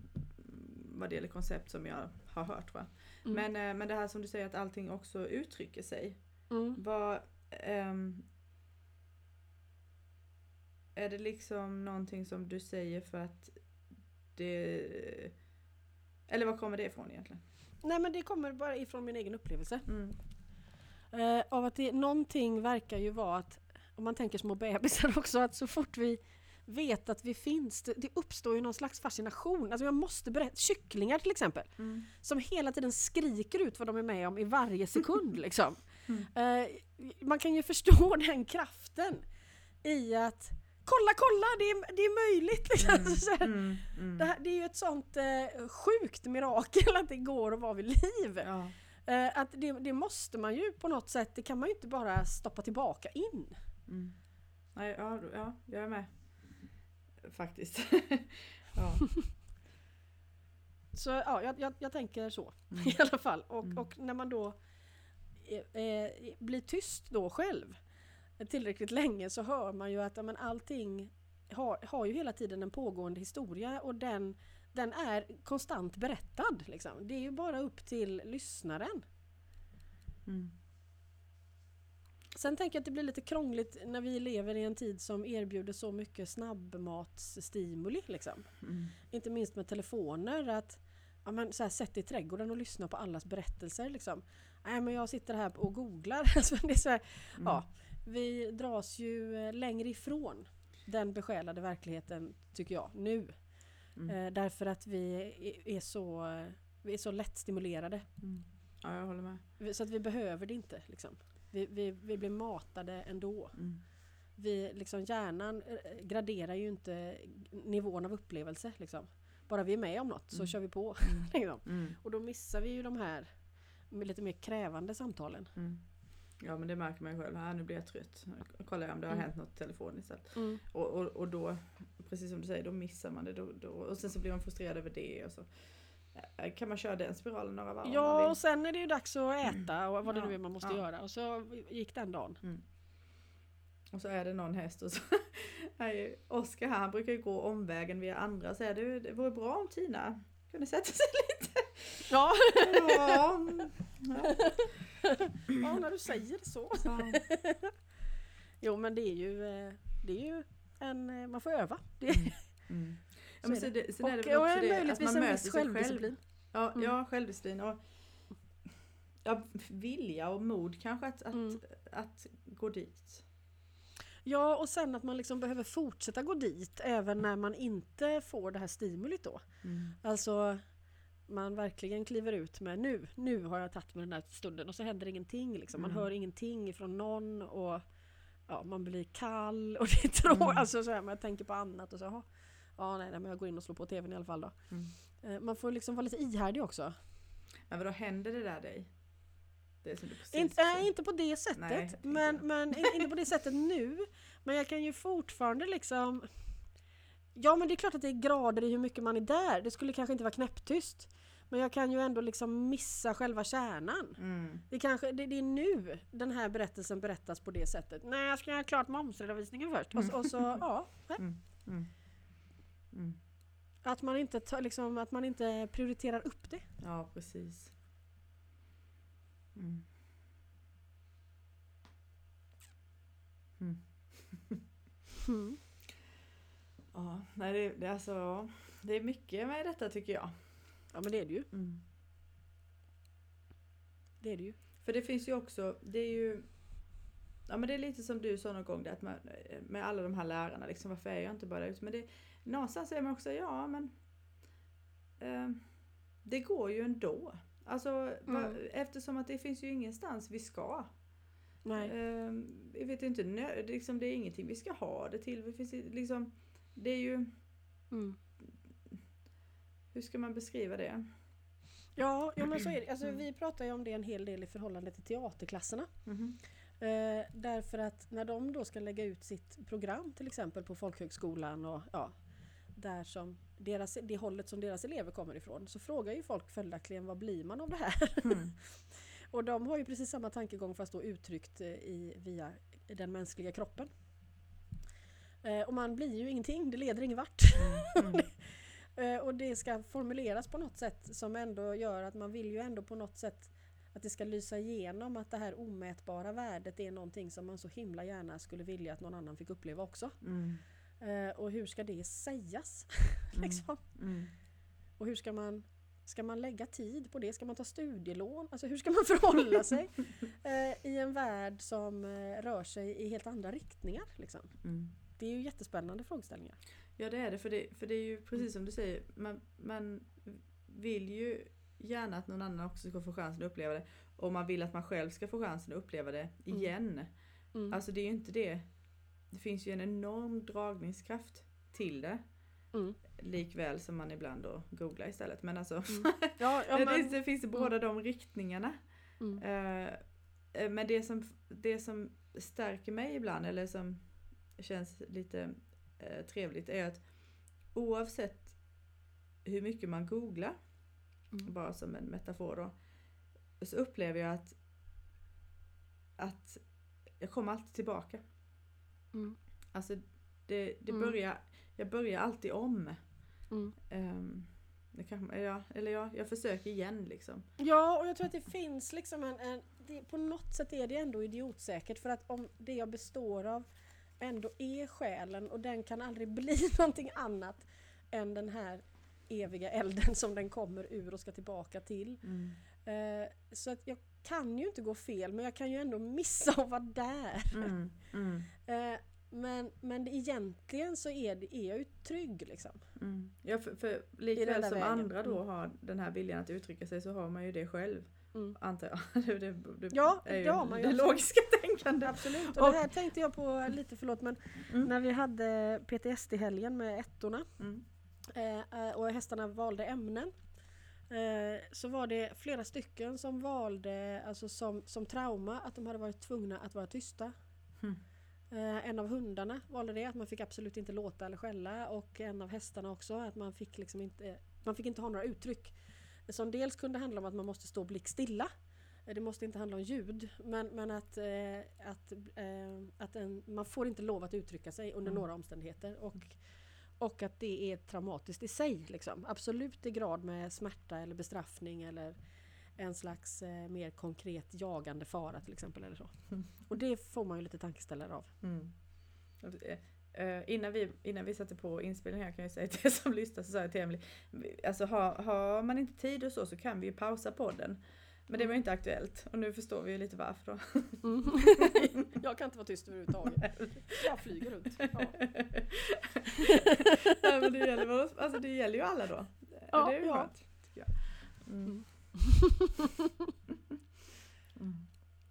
[SPEAKER 1] vad det gäller koncept som jag har hört. Va?
[SPEAKER 2] Mm.
[SPEAKER 1] Men, eh, men det här som du säger att allting också uttrycker sig.
[SPEAKER 2] Mm.
[SPEAKER 1] Vad... ehm, är det liksom någonting som du säger för att det... Eller var kommer det ifrån egentligen?
[SPEAKER 2] Nej men det kommer bara ifrån min egen upplevelse.
[SPEAKER 1] Mm.
[SPEAKER 2] Eh, av att det, någonting verkar ju vara att, om man tänker små bebisar också, att så fort vi, vet att vi finns. Det, det uppstår ju någon slags fascination. Alltså jag måste berätta, kycklingar till exempel.
[SPEAKER 1] Mm.
[SPEAKER 2] Som hela tiden skriker ut vad de är med om i varje sekund. liksom.
[SPEAKER 1] Mm.
[SPEAKER 2] Eh, man kan ju förstå den kraften i att Kolla, kolla! Det är, det är möjligt! Liksom.
[SPEAKER 1] Mm.
[SPEAKER 2] Så
[SPEAKER 1] Mm. Mm.
[SPEAKER 2] det, här, det är ju ett sånt eh, sjukt mirakel att det går att vara vid liv.
[SPEAKER 1] Ja.
[SPEAKER 2] Eh, att det, det måste man ju på något sätt, det kan man ju inte bara stoppa tillbaka in.
[SPEAKER 1] Mm. Nej, ja, ja, jag är med. Faktiskt. ja.
[SPEAKER 2] Så ja, jag, jag, jag tänker så
[SPEAKER 1] Mm.
[SPEAKER 2] i alla fall. Och,
[SPEAKER 1] Mm.
[SPEAKER 2] och när man då eh, eh, blir tyst då själv tillräckligt länge så hör man ju att men allting har, har ju hela tiden en pågående historia och den, den är konstant berättad. Liksom. Det är ju bara upp till lyssnaren.
[SPEAKER 1] Mm.
[SPEAKER 2] Sen tänker jag att det blir lite krångligt när vi lever i en tid som erbjuder så mycket snabbmatsstimuli. Liksom.
[SPEAKER 1] Mm.
[SPEAKER 2] Inte minst med telefoner. Att ja, men, så här, Sätt i trädgården och lyssna på allas berättelser. Liksom. Nej men jag sitter här och googlar. Alltså, det är så här,
[SPEAKER 1] Mm.
[SPEAKER 2] ja, vi dras ju eh, längre ifrån den besjälade verkligheten tycker jag nu.
[SPEAKER 1] Mm.
[SPEAKER 2] Eh, därför att vi är- så, vi är så lätt stimulerade.
[SPEAKER 1] Mm. Ja, jag håller med.
[SPEAKER 2] Så att vi behöver det inte. Liksom. Vi, vi, vi blir matade ändå.
[SPEAKER 1] Mm.
[SPEAKER 2] Vi, liksom, hjärnan eh, graderar ju inte nivån av upplevelse. Liksom. Bara vi är med om något så
[SPEAKER 1] Mm.
[SPEAKER 2] kör vi på.
[SPEAKER 1] Mm.
[SPEAKER 2] Liksom.
[SPEAKER 1] Mm.
[SPEAKER 2] Och då missar vi ju de här lite mer krävande samtalen.
[SPEAKER 1] Mm. Ja men det märker man ju själv. Här, nu blir jag trött. Nu kollar jag om det har
[SPEAKER 2] Mm.
[SPEAKER 1] hänt något telefon istället. Och, och, och då, precis som du säger, då missar man det. Då, då, och sen så blir man frustrerad över det. Och så. Eh, Kan man köra den spiralen några varv
[SPEAKER 2] Ja, och sen är det ju dags att äta och vad det
[SPEAKER 1] Ja,
[SPEAKER 2] nu är man måste
[SPEAKER 1] ja.
[SPEAKER 2] göra. Och så gick den dagen.
[SPEAKER 1] Mm. Och så är det någon häst och så är Oskar här, han brukar ju gå omvägen via andra och säga det vore bra om Tina kunde sätta sig lite.
[SPEAKER 2] Ja,
[SPEAKER 1] Ja, mm, ja.
[SPEAKER 2] ja när du säger så.
[SPEAKER 1] Ja.
[SPEAKER 2] Jo men det är ju, eh, det är ju en, eh, man får öva. Det,
[SPEAKER 1] Mm. Ja,
[SPEAKER 2] Så
[SPEAKER 1] men
[SPEAKER 2] är
[SPEAKER 1] så
[SPEAKER 2] det.
[SPEAKER 1] det, sen är det väl också det att man möter sig själv. Ja,
[SPEAKER 2] Mm.
[SPEAKER 1] ja självdisciplin och ja, vilja och mod kanske att, att,
[SPEAKER 2] Mm.
[SPEAKER 1] att gå dit.
[SPEAKER 2] Ja och sen att man liksom behöver fortsätta gå dit även när man inte får det här stimulit då. Alltså man verkligen kliver ut med nu, nu har jag tagit mig den här stunden och så händer ingenting. Liksom. Man
[SPEAKER 1] Mm.
[SPEAKER 2] hör ingenting från någon och ja, man blir kall och det tråkigt.
[SPEAKER 1] Mm.
[SPEAKER 2] Alltså, så här, man tänker på annat och så jaha, ja nej, nej men jag går in och slår på tvn i alla fall då.
[SPEAKER 1] Mm.
[SPEAKER 2] Eh, Man får liksom vara lite ihärdig också.
[SPEAKER 1] Men vadå, händer det där dig? Det
[SPEAKER 2] Inte, nej, inte på det sättet.
[SPEAKER 1] Nej,
[SPEAKER 2] men,
[SPEAKER 1] jag.
[SPEAKER 2] men in- inte på det sättet nu. Men jag kan ju fortfarande liksom... Ja men det är klart att det är grader i hur mycket man är där. Det skulle kanske inte vara knäpptyst. Men jag kan ju ändå liksom missa själva kärnan.
[SPEAKER 1] Mm.
[SPEAKER 2] Det, kanske, det, det är nu den här berättelsen berättas på det sättet. Nej, jag ska göra klart momsredovisningen först. Och, och så, ja.
[SPEAKER 1] Mm. Mm. Mm.
[SPEAKER 2] Att man, inte tar, liksom, att man inte prioriterar upp det.
[SPEAKER 1] Ja, precis. Mm. Ja, nej det, det, alltså, det är mycket med detta tycker jag.
[SPEAKER 2] Ja men det är det ju.
[SPEAKER 1] Mm.
[SPEAKER 2] Det är det ju.
[SPEAKER 1] För det finns ju också, det är ju Ja men det är lite som du sa någon gång där, att man, med alla de här lärarna, liksom, varför är jag inte bara där ute? Men det, någonstans är man också, ja men eh, Det går ju ändå. Alltså va,
[SPEAKER 2] Mm.
[SPEAKER 1] eftersom att det finns ju ingenstans vi ska.
[SPEAKER 2] Nej.
[SPEAKER 1] Eh, vi vet inte, nö, det, liksom, det är ingenting vi ska ha det till. Det, finns, liksom, det är ju,
[SPEAKER 2] Mm.
[SPEAKER 1] Hur ska man beskriva det?
[SPEAKER 2] Ja, ja men så är det. Alltså,
[SPEAKER 1] Mm.
[SPEAKER 2] Vi pratar ju om det en hel del i förhållande till teaterklasserna.
[SPEAKER 1] Mhm.
[SPEAKER 2] Eh, därför att när de då ska lägga ut sitt program till exempel på folkhögskolan och ja, där som deras, det hållet som deras elever kommer ifrån så frågar ju folk följaktligen vad blir man av det här?
[SPEAKER 1] Mm.
[SPEAKER 2] och de har ju precis samma tankegång fast då uttryckt eh, i, via den mänskliga kroppen. Eh, och man blir ju ingenting, det leder ingen vart.
[SPEAKER 1] Mm.
[SPEAKER 2] Eh, och det ska formuleras på något sätt som ändå gör att man vill ju ändå på något sätt att det ska lysa igenom att det här omätbara värdet är någonting som man så himla gärna skulle vilja att någon annan fick uppleva också.
[SPEAKER 1] Mm.
[SPEAKER 2] Eh, och hur ska det sägas?
[SPEAKER 1] Mm.
[SPEAKER 2] liksom?
[SPEAKER 1] Mm.
[SPEAKER 2] Och hur ska man Ska man lägga tid på det? Ska man ta studielån? Alltså hur ska man förhålla sig eh, i en värld som rör sig i helt andra riktningar? Liksom?
[SPEAKER 1] Mm.
[SPEAKER 2] Det är ju jättespännande frågeställningar.
[SPEAKER 1] Ja det är det, för det, för det är ju precis som du säger, man, man vill ju gärna att någon annan också ska få chansen att uppleva det. Och man vill att man själv ska få chansen att uppleva det igen.
[SPEAKER 2] Mm.
[SPEAKER 1] Alltså det är ju inte det. Det finns ju en enorm dragningskraft till det.
[SPEAKER 2] Mm.
[SPEAKER 1] Likväl som man ibland då googlar istället. Men alltså,
[SPEAKER 2] Ja, ja,
[SPEAKER 1] det,
[SPEAKER 2] men,
[SPEAKER 1] det finns båda de riktningarna.
[SPEAKER 2] mm.
[SPEAKER 1] Eh, men det som, det som stärker mig ibland, eller som känns lite eh, trevligt, är att oavsett hur mycket man googlar,
[SPEAKER 2] Mm.
[SPEAKER 1] bara som en metafor då, så upplever jag att, att jag kommer alltid tillbaka.
[SPEAKER 2] Mm.
[SPEAKER 1] Alltså det, det
[SPEAKER 2] Mm.
[SPEAKER 1] börjar, jag börjar alltid om.
[SPEAKER 2] Mm.
[SPEAKER 1] Det kanske, ja, eller ja, jag försöker igen liksom.
[SPEAKER 2] Ja, och jag tror att det finns liksom en... en det, på något sätt är det ändå idiotsäkert för att om det jag består av ändå är själen och den kan aldrig bli någonting annat än den här eviga elden som den kommer ur och ska tillbaka till. Eh, så att jag kan ju inte gå fel men jag kan ju ändå missa att vara där.
[SPEAKER 1] Mm, mm,
[SPEAKER 2] Eh, men, men egentligen så är, det, är jag ju trygg liksom.
[SPEAKER 1] mm. Ja, för, för likväl som
[SPEAKER 2] vägen.
[SPEAKER 1] andra då
[SPEAKER 2] Mm.
[SPEAKER 1] har den här viljan att uttrycka sig så har man ju det själv.
[SPEAKER 2] Mm.
[SPEAKER 1] Antar jag. Det, det, det
[SPEAKER 2] Ja,
[SPEAKER 1] är ju
[SPEAKER 2] det har man ju
[SPEAKER 1] det logiska tänkandet.
[SPEAKER 2] Absolut, och,
[SPEAKER 1] Och-
[SPEAKER 2] det här tänkte jag på lite, förlåt men
[SPEAKER 1] Mm.
[SPEAKER 2] när vi hade PTSD-helgen med ettorna
[SPEAKER 1] Mm.
[SPEAKER 2] eh, och hästarna valde ämnen eh, så var det flera stycken som valde alltså som, som trauma att de hade varit tvungna att vara tysta.
[SPEAKER 1] Mm.
[SPEAKER 2] Eh, en av hundarna valde det, att man fick absolut inte låta eller skälla och en av hästarna också, att man fick liksom inte, man fick inte ha några uttryck. Som dels kunde handla om att man måste stå blickstilla. Eh, Det måste inte handla om ljud men, men att, eh, att, eh, att en, man får inte lov att uttrycka sig under
[SPEAKER 1] Mm.
[SPEAKER 2] några omständigheter. Och, och att det är traumatiskt i sig. Liksom. Absolut i grad med smärta eller bestraffning eller en slags eh, mer konkret jagande fara till exempel. Eller så.
[SPEAKER 1] Mm.
[SPEAKER 2] Och det får man ju lite tankeställare av.
[SPEAKER 1] Mm. Eh, innan, vi, innan vi satte på inspelningen här kan jag säga till er som lyssnar så sa jag till Emily, alltså har, har man inte tid och så så kan vi ju pausa podden. Men det var inte aktuellt och nu förstår vi ju lite varför.
[SPEAKER 2] Mm. jag kan inte vara tyst överhuvudtaget. Jag flyger runt. Ja.
[SPEAKER 1] ja, men det, gäller, alltså, det gäller ju alla då.
[SPEAKER 2] Ja,
[SPEAKER 1] det är ju
[SPEAKER 2] ja.
[SPEAKER 1] skönt. Jag. Mm.
[SPEAKER 2] Mm.
[SPEAKER 1] Mm.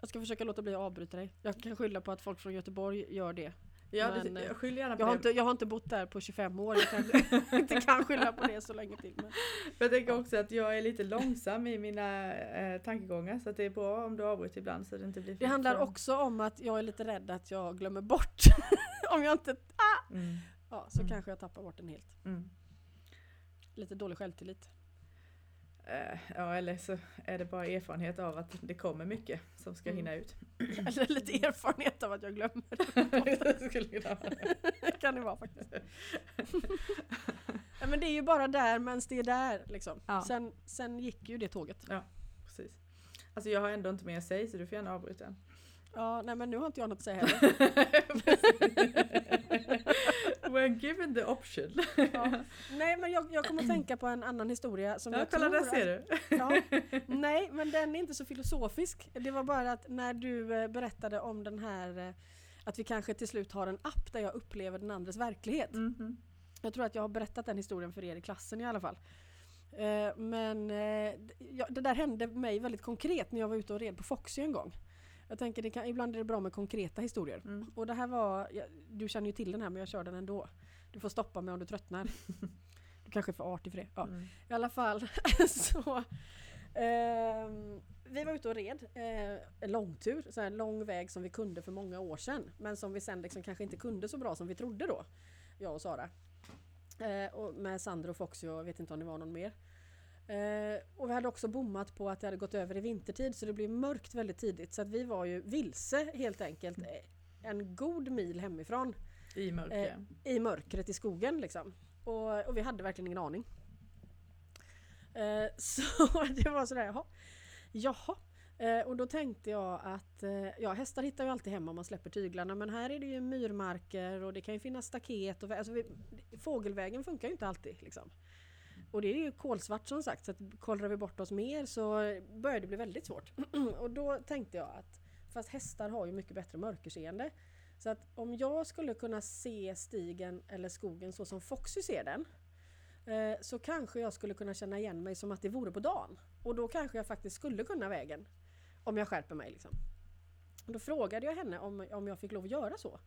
[SPEAKER 2] Jag ska försöka låta bli att avbryta dig. Jag kan skylla på att folk från Göteborg gör det.
[SPEAKER 1] Ja,
[SPEAKER 2] Men, eh,
[SPEAKER 1] jag skyller gärna på
[SPEAKER 2] Jag har,
[SPEAKER 1] det.
[SPEAKER 2] inte, jag har inte bott där på 25 år. Jag kan, inte kan skylla på det så länge till. Men.
[SPEAKER 1] Jag tänker också att jag är lite långsam i mina eh, tankegångar så det är bra om du avbryter ibland så det inte blir
[SPEAKER 2] Det handlar också om att jag är lite rädd att jag glömmer bort. om jag inte...
[SPEAKER 1] Mm.
[SPEAKER 2] Ja, så
[SPEAKER 1] Mm.
[SPEAKER 2] kanske jag tappar bort den helt.
[SPEAKER 1] Mm.
[SPEAKER 2] Lite dålig självtillit.
[SPEAKER 1] Eh, ja, eller så är det bara erfarenhet av att det kommer mycket som ska
[SPEAKER 2] Mm.
[SPEAKER 1] hinna ut.
[SPEAKER 2] Eller lite erfarenhet av att jag glömmer.
[SPEAKER 1] Det
[SPEAKER 2] kan det vara faktiskt. ja, men det är ju bara där medan det är där. Liksom.
[SPEAKER 1] Ja.
[SPEAKER 2] Sen, sen gick ju det tåget.
[SPEAKER 1] Precis. Alltså jag har ändå inte mer att säga så du får gärna avbryta.
[SPEAKER 2] Ja, nej men nu har inte jag något att säga heller.
[SPEAKER 1] When given the option.
[SPEAKER 2] Ja. Nej men jag, jag kommer att tänka på en annan historia som
[SPEAKER 1] Ja,
[SPEAKER 2] jag
[SPEAKER 1] kolla
[SPEAKER 2] tror
[SPEAKER 1] där
[SPEAKER 2] att-
[SPEAKER 1] ser du.
[SPEAKER 2] Ja, nej, men den är inte så filosofisk. Det var bara att när du eh, berättade om den här eh, att vi kanske till slut har en app där jag upplever den andres verklighet.
[SPEAKER 1] Mhm.
[SPEAKER 2] Jag tror att jag har berättat den historien för er i klassen i alla fall. Eh, Men det där hände mig väldigt konkret när jag var ute och red på Foxy en gång. Jag tänker det kan, ibland är det bra med konkreta historier.
[SPEAKER 1] Mm.
[SPEAKER 2] Och det här var, ja, du känner ju till den här men jag kör den ändå. Du får stoppa mig om du tröttnar. Du kanske är för artig för det. Ja.
[SPEAKER 1] Mm.
[SPEAKER 2] I alla fall så ehm, Vi var ute och red eh, en långtur, så här lång väg som vi kunde för många år sedan. Men som vi sen liksom kanske inte kunde så bra som vi trodde då. Jag och Sara. Eh, och med Sandro och Foxy och jag vet inte om det var någon mer. Eh, och vi hade också bommat på att det hade gått över i vintertid så det blev mörkt väldigt tidigt. Så att vi var ju vilse helt enkelt. eh, En god mil hemifrån
[SPEAKER 1] I mörker.
[SPEAKER 2] Eh, i mörkret i skogen liksom. Och, och vi hade verkligen ingen aning. Eh, så det var sådär, jaha. Jaha. Eh, och då tänkte jag att eh, ja, hästar hittar ju alltid hem om man släpper tyglarna men här är det ju myrmarker och det kan ju finnas staket. Och, alltså vi, fågelvägen funkar ju inte alltid. Liksom. Och det är ju kolsvart som sagt så att kollrar vi bort oss mer så börjar det bli väldigt svårt. och då tänkte jag att fast hästar har ju mycket bättre mörkerseende Så att om jag skulle kunna se stigen eller skogen så som Foxy ser den eh, så kanske jag skulle kunna känna igen mig som att det vore på dagen. Och då kanske jag faktiskt skulle kunna vägen. Om jag skärper mig. Liksom. Då frågade jag henne om, om jag fick lov att göra så.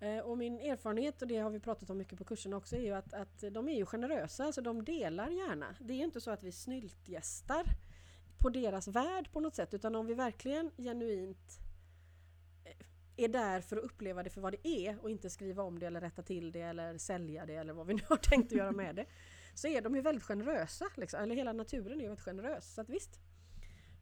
[SPEAKER 2] Eh, och min erfarenhet, och det har vi pratat om mycket på kursen också, är ju att, att de är ju generösa, alltså de delar gärna. Det är inte så att vi snyltgästar på deras värld på något sätt, utan om vi verkligen genuint eh, är där för att uppleva det för vad det är och inte skriva om det eller rätta till det eller sälja det eller vad vi nu har tänkt att göra med det. Så är de ju väldigt generösa, liksom. eller hela naturen är ju väldigt generös. Så att visst,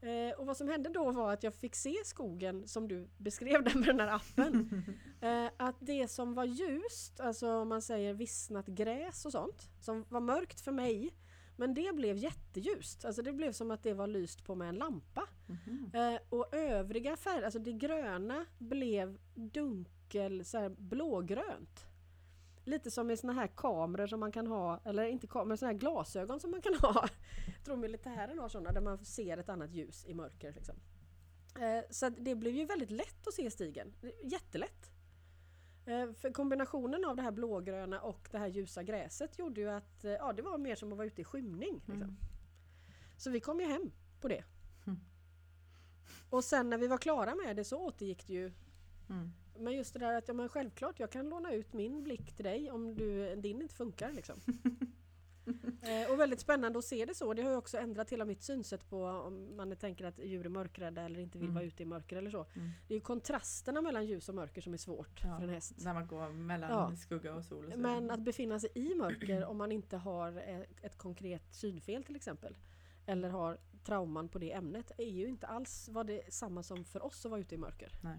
[SPEAKER 2] Eh, och vad som hände då var att jag fick se skogen som du beskrev den med den här appen. Eh, att det som var ljust, alltså om man säger vissnat gräs och sånt, som var mörkt för mig, men det blev jätteljust. Alltså det blev som att det var lyst på med en lampa. Eh, och övriga färger, alltså det gröna blev dunkel så här blågrönt. Lite som med såna här kameror som man kan ha, eller inte kameror, såna här glasögon som man kan ha. Jag tror militären har sådana där man ser ett annat ljus i mörker. Liksom. Eh, så det blev ju väldigt lätt att se stigen. Jättelätt. Eh, för kombinationen av det här blågröna och det här ljusa gräset gjorde ju att eh, ja, det var mer som att vara ute i skymning. Liksom.
[SPEAKER 1] Mm.
[SPEAKER 2] Så vi kom ju hem på det.
[SPEAKER 1] Mm.
[SPEAKER 2] Och sen när vi var klara med det så återgick det ju
[SPEAKER 1] Mm.
[SPEAKER 2] Men just det där att ja, men självklart, jag kan låna ut min blick till dig om du, din inte funkar. Liksom. eh, och väldigt spännande att se det så. Det har ju också ändrat hela mitt synsätt på om man tänker att djur är mörkrädda eller inte vill
[SPEAKER 1] Mm.
[SPEAKER 2] vara ute i mörker eller så.
[SPEAKER 1] Mm.
[SPEAKER 2] Det är ju kontrasterna mellan ljus och mörker som är svårt
[SPEAKER 1] Ja,
[SPEAKER 2] för en häst.
[SPEAKER 1] När man går mellan
[SPEAKER 2] Ja.
[SPEAKER 1] skugga och sol. Och så.
[SPEAKER 2] Men att befinna sig i mörker om man inte har eh, ett konkret synfel till exempel. Eller har trauman på det ämnet är ju inte alls vad det samma som för oss att vara ute i mörker.
[SPEAKER 1] Nej,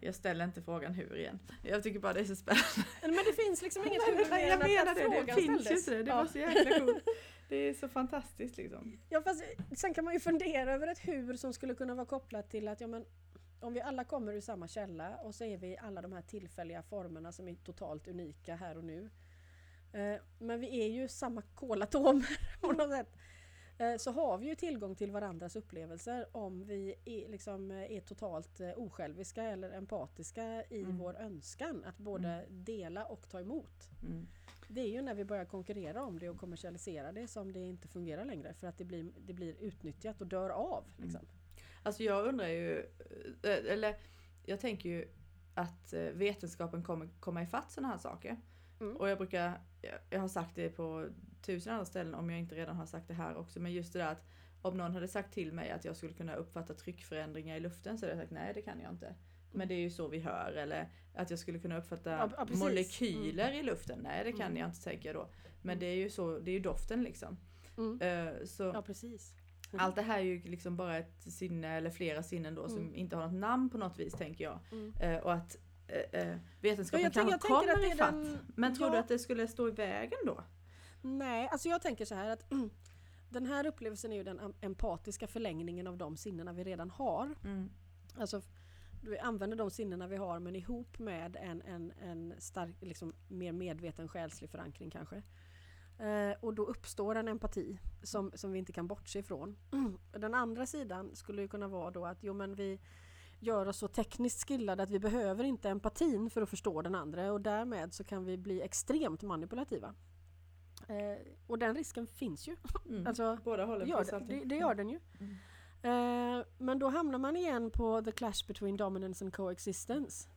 [SPEAKER 1] jag ställer inte frågan hur igen. Jag tycker bara det är så spännande.
[SPEAKER 2] Men det finns liksom inget huvud mer
[SPEAKER 1] jag
[SPEAKER 2] än att-
[SPEAKER 1] menar det, det finns ju
[SPEAKER 2] ställdes.
[SPEAKER 1] inte det. Det
[SPEAKER 2] Ja.
[SPEAKER 1] var så jäkla coolt. Det är så fantastiskt liksom.
[SPEAKER 2] Ja, fast sen kan man ju fundera över ett hur som skulle kunna vara kopplat till att ja, men, om vi alla kommer ur samma källa och så är vi alla de här tillfälliga formerna som är totalt unika här och nu. Eh, men vi är ju samma kolatomer på något sätt. Eh, så har vi ju tillgång till varandras upplevelser om vi är, liksom, eh, är totalt eh, osjälviska eller empatiska i
[SPEAKER 1] Mm.
[SPEAKER 2] vår önskan att både dela och ta emot.
[SPEAKER 1] Mm.
[SPEAKER 2] Det är ju när vi börjar konkurrera om det och kommersialisera det som det inte fungerar längre för att det blir, det blir utnyttjat och dör av. Liksom.
[SPEAKER 1] Alltså jag undrar ju, eller jag tänker ju att vetenskapen kommer komma ifatt sådana här saker.
[SPEAKER 2] Mm.
[SPEAKER 1] Och jag brukar, jag har sagt det på tusen andra ställen om jag inte redan har sagt det här också, men just det där att om någon hade sagt till mig att jag skulle kunna uppfatta tryckförändringar i luften så hade jag sagt nej det kan jag inte. Men det är ju så vi hör eller att jag skulle kunna uppfatta
[SPEAKER 2] Ja, ja,
[SPEAKER 1] molekyler i luften. Nej det kan
[SPEAKER 2] Mm.
[SPEAKER 1] jag inte tänker jag då. Men
[SPEAKER 2] Mm.
[SPEAKER 1] det är ju så, det är ju doften liksom.
[SPEAKER 2] Mm.
[SPEAKER 1] Eh, Så
[SPEAKER 2] Ja precis.
[SPEAKER 1] allt det här är ju liksom bara ett sinne eller flera sinnen då som
[SPEAKER 2] Mm. inte
[SPEAKER 1] har något namn på något vis tänker jag.
[SPEAKER 2] Mm.
[SPEAKER 1] Eh, och att eh, eh, vetenskapen
[SPEAKER 2] Ja, jag
[SPEAKER 1] kanske
[SPEAKER 2] jag
[SPEAKER 1] kommer ifatt.
[SPEAKER 2] den-
[SPEAKER 1] Men tror du
[SPEAKER 2] ja.
[SPEAKER 1] att det skulle stå i vägen då?
[SPEAKER 2] Nej, alltså jag tänker så här att den här upplevelsen är ju den em- empatiska förlängningen av de sinnena vi redan har.
[SPEAKER 1] Mm.
[SPEAKER 2] Alltså, vi använder de sinnena vi har men ihop med en, en, en stark, liksom, mer medveten själslig förankring kanske. Eh, och då uppstår en empati som, som vi inte kan bortse ifrån. Den andra sidan skulle ju kunna vara då att jo, men vi gör oss så tekniskt skillade att vi behöver inte empatin för att förstå den andra och därmed så kan vi bli extremt manipulativa. Eh, och den risken finns ju.
[SPEAKER 1] Mm.
[SPEAKER 2] Alltså,
[SPEAKER 1] Båda hållen
[SPEAKER 2] gör
[SPEAKER 1] finns alltid.
[SPEAKER 2] det, det gör den ju.
[SPEAKER 1] Mm.
[SPEAKER 2] Eh, men då hamnar man igen på the clash between dominance and coexistence.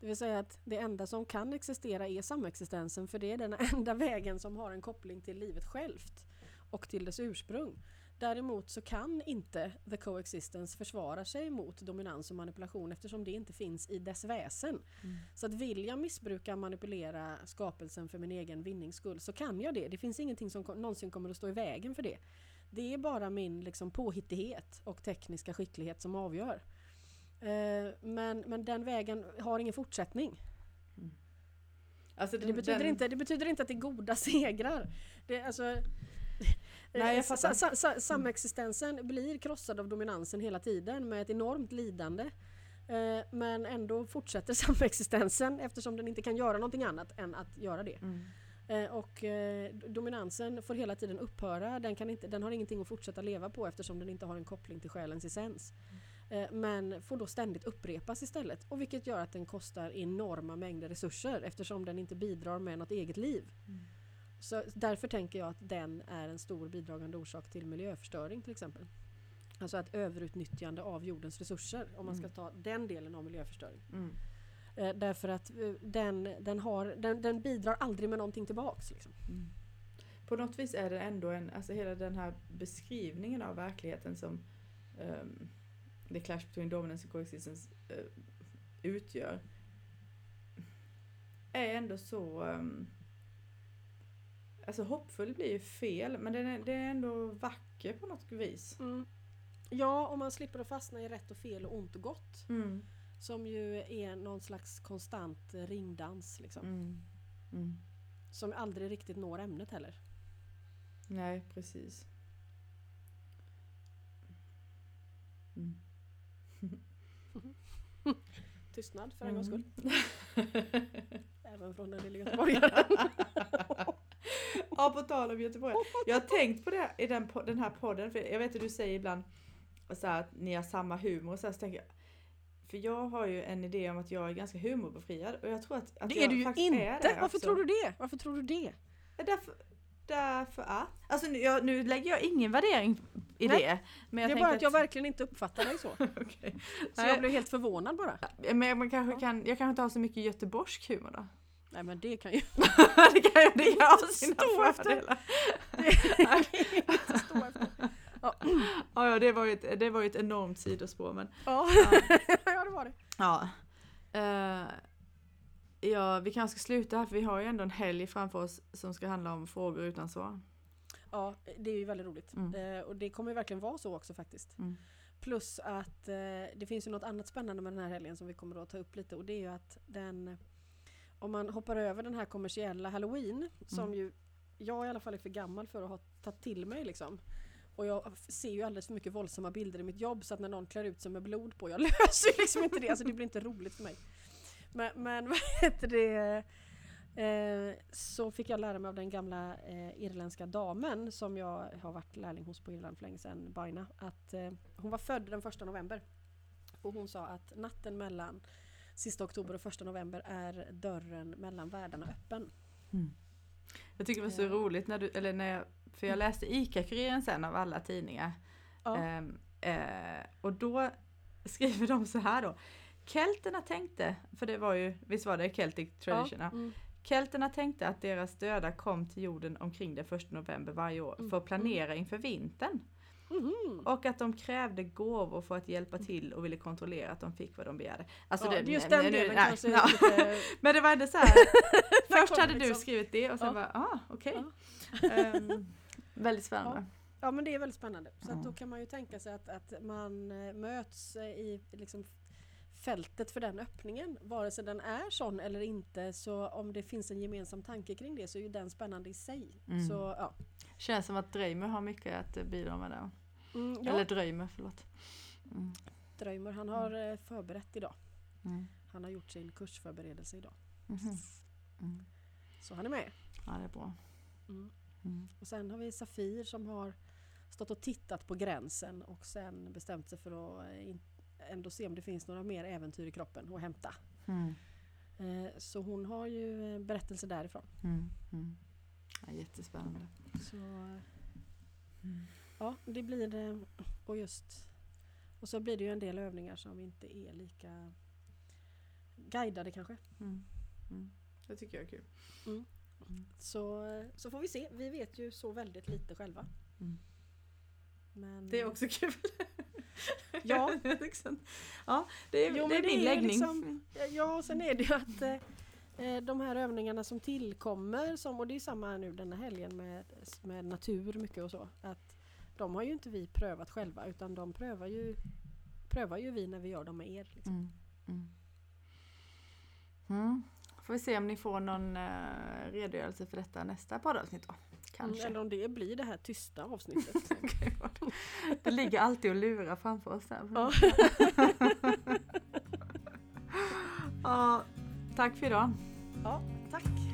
[SPEAKER 2] Det vill säga att det enda som kan existera är samexistensen för det är den enda vägen som har en koppling till livet självt och till dess ursprung. Däremot så kan inte the coexistence försvara sig mot dominans och manipulation eftersom det inte finns i dess väsen.
[SPEAKER 1] Mm.
[SPEAKER 2] Så att vill jag missbruka manipulera skapelsen för min egen vinnings skull så kan jag det. Det finns ingenting som någonsin kommer att stå i vägen för det. Det är bara min liksom, påhittighet och tekniska skicklighet som avgör. Eh, men, men den vägen har ingen fortsättning.
[SPEAKER 1] Alltså
[SPEAKER 2] Det
[SPEAKER 1] den-
[SPEAKER 2] betyder,
[SPEAKER 1] den-
[SPEAKER 2] inte, det betyder inte att det är goda segrar. Det, alltså,
[SPEAKER 1] Nej,
[SPEAKER 2] eh, sa, sa, sa, samexistensen blir krossad av dominansen hela tiden med ett enormt lidande. Eh, men ändå fortsätter samexistensen eftersom den inte kan göra någonting annat än att göra det.
[SPEAKER 1] Mm.
[SPEAKER 2] Eh, och eh, dominansen får hela tiden upphöra. Den, kan inte, den har ingenting att fortsätta leva på eftersom den inte har en koppling till själens essens. Eh, Men får då ständigt upprepas istället. Och vilket gör att den kostar enorma mängder resurser eftersom den inte bidrar med något eget liv.
[SPEAKER 1] Mm.
[SPEAKER 2] Så därför tänker jag att den är en stor bidragande orsak till miljöförstöring till exempel. Alltså ett överutnyttjande av jordens resurser om man ska
[SPEAKER 1] Mm.
[SPEAKER 2] ta den delen av miljöförstöring.
[SPEAKER 1] Mm.
[SPEAKER 2] Eh, därför att eh, den, den, har, den, den bidrar aldrig med någonting tillbaks. Liksom.
[SPEAKER 1] Mm. På något vis är det ändå en, alltså hela den här beskrivningen av verkligheten som um, The Clash Between Dominance and Coexistence eh, utgör är ändå så um, Alltså hoppfull blir ju fel men den är, det är ändå vacker på något vis.
[SPEAKER 2] Ja, om man slipper att fastna i rätt och fel och ont och gott.
[SPEAKER 1] Mm.
[SPEAKER 2] Som ju är någon slags konstant ringdans. Liksom.
[SPEAKER 1] Mm. Mm.
[SPEAKER 2] Som aldrig riktigt når ämnet heller.
[SPEAKER 1] Nej, precis. Mm.
[SPEAKER 2] Tystnad för en gångs skull.
[SPEAKER 1] Mm.
[SPEAKER 2] Även från den lilla göteborgaren.
[SPEAKER 1] ja, på tal om Göteborg. Jag har tänkt på det i den, den här podden, för jag vet att du säger ibland så här, att ni har samma humor och så, här, så tänker jag för jag har ju en idé om att jag är ganska humorbefriad och jag tror att, att
[SPEAKER 2] Det är du ju inte!
[SPEAKER 1] är det
[SPEAKER 2] Varför
[SPEAKER 1] också.
[SPEAKER 2] tror du det? Varför tror du det?
[SPEAKER 1] Därför, därför att... Alltså nu, jag, nu lägger jag ingen värdering i
[SPEAKER 2] Nej,
[SPEAKER 1] det. Men jag
[SPEAKER 2] det är bara att jag verkligen inte uppfattar dig så.
[SPEAKER 1] Okej.
[SPEAKER 2] Så
[SPEAKER 1] Nej.
[SPEAKER 2] jag blev helt förvånad bara.
[SPEAKER 1] Men man kanske kan, jag kanske inte har så mycket göteborgsk humor då?
[SPEAKER 2] Nej men det kan ju
[SPEAKER 1] det kan ju det ha sina
[SPEAKER 2] Stå efter.
[SPEAKER 1] fördelar.
[SPEAKER 2] inte stå efter.
[SPEAKER 1] Ja, ja det, var ju ett, det var ett enormt sidospår men
[SPEAKER 2] Ja,
[SPEAKER 1] ja.
[SPEAKER 2] ja det var det.
[SPEAKER 1] ja. Eh, ja, vi kanske ska sluta här för vi har ju ändå en helg framför oss som ska handla om frågor utan svar.
[SPEAKER 2] Ja, det är ju väldigt roligt.
[SPEAKER 1] Mm.
[SPEAKER 2] Eh, och det kommer ju verkligen vara så också faktiskt.
[SPEAKER 1] Mm.
[SPEAKER 2] Plus att eh, det finns ju något annat spännande med den här helgen som vi kommer att ta upp lite och det är ju att den om man hoppar över den här kommersiella halloween som
[SPEAKER 1] Mm.
[SPEAKER 2] ju jag i alla fall är för gammal för att ha tagit till mig liksom. Och jag ser ju alldeles för mycket våldsamma bilder i mitt jobb så att när någon klär ut sig med blod på, jag löser liksom inte det, alltså det blir inte roligt för mig. Men, men vad heter det? Eh, så fick jag lära mig av den gamla eh, irländska damen som jag har varit lärling hos på Irland för länge sedan, Baina, att eh, hon var född den första november. Och hon sa att natten mellan sista oktober och första november är dörren mellan världarna öppen.
[SPEAKER 1] Jag tycker det var så roligt när du, eller när jag, för jag läste ICA-Kuriren sen av alla tidningar.
[SPEAKER 2] Ja.
[SPEAKER 1] Ehm, eh, och då skriver de så här då. Kelterna tänkte, för det var ju, visst var det Celtic tradition? Ja.
[SPEAKER 2] Mm.
[SPEAKER 1] Kelterna tänkte att deras döda kom till jorden omkring den 1 november varje år
[SPEAKER 2] Mm.
[SPEAKER 1] för att planera inför vintern.
[SPEAKER 2] Mhm.
[SPEAKER 1] Och att de krävde gåvor för att hjälpa till och ville kontrollera att de fick vad de begärde. Alltså
[SPEAKER 2] ja,
[SPEAKER 1] det,
[SPEAKER 2] just
[SPEAKER 1] nej,
[SPEAKER 2] den delen
[SPEAKER 1] nej,
[SPEAKER 2] kanske
[SPEAKER 1] ja.
[SPEAKER 2] lite...
[SPEAKER 1] Men det var ändå så här. Först hade du
[SPEAKER 2] liksom.
[SPEAKER 1] skrivit det och sen
[SPEAKER 2] Ja.
[SPEAKER 1] bara, ah okej.
[SPEAKER 2] Ja.
[SPEAKER 1] Ehm, väldigt spännande.
[SPEAKER 2] Ja men det är väldigt spännande. Så att
[SPEAKER 1] Ja.
[SPEAKER 2] då kan man ju tänka sig att, att man eh, möts eh, i liksom fältet för den öppningen. Vare sig den är sån eller inte så om det finns en gemensam tanke kring det så är ju den spännande i sig.
[SPEAKER 1] Mm.
[SPEAKER 2] Så ja.
[SPEAKER 1] Känns som att Dreimer har mycket att eh, bidra med där.
[SPEAKER 2] Mm, ja.
[SPEAKER 1] Eller Dröjmer, förlåt. Mm.
[SPEAKER 2] Dröjmer, han har eh, förberett idag.
[SPEAKER 1] Mm.
[SPEAKER 2] Han har gjort sin kursförberedelse idag.
[SPEAKER 1] Mhm. Mm.
[SPEAKER 2] Så han är med.
[SPEAKER 1] Ja, det är bra.
[SPEAKER 2] Mm.
[SPEAKER 1] Mm.
[SPEAKER 2] Och sen har vi Safir som har stått och tittat på gränsen och sen bestämt sig för att eh, ändå se om det finns några mer äventyr i kroppen att hämta.
[SPEAKER 1] Mm.
[SPEAKER 2] Eh, Så hon har ju berättelser därifrån.
[SPEAKER 1] Mm. Ja, jättespännande.
[SPEAKER 2] Så, Ja, det blir det. Och just och så blir det ju en del övningar som inte är lika guidade kanske.
[SPEAKER 1] Mm. Mm. Det tycker jag är kul.
[SPEAKER 2] Så, eh, så får vi se. Vi vet ju så väldigt lite själva.
[SPEAKER 1] Mm.
[SPEAKER 2] Men,
[SPEAKER 1] Det är också kul.
[SPEAKER 2] Ja.
[SPEAKER 1] Så- ja, det är,
[SPEAKER 2] Jo,
[SPEAKER 1] det är
[SPEAKER 2] men det
[SPEAKER 1] min
[SPEAKER 2] är
[SPEAKER 1] läggning.
[SPEAKER 2] liksom-
[SPEAKER 1] Mm.
[SPEAKER 2] Ja, och sen är det ju att eh, eh, de här övningarna som tillkommer, som, och det är samma nu denna helgen med, med natur mycket och så, att de har ju inte vi prövat själva utan de prövar ju, prövar ju vi när vi gör dem med er. Liksom.
[SPEAKER 1] Mm. Mm. Mm. Får vi se om ni får någon uh, redogörelse för detta nästa poddavsnitt då. Kanske.
[SPEAKER 2] Eller om det blir det här tysta avsnittet.
[SPEAKER 1] det ligger alltid och lurar framför oss.
[SPEAKER 2] Ja.
[SPEAKER 1] ja, tack för idag.
[SPEAKER 2] ja, tack!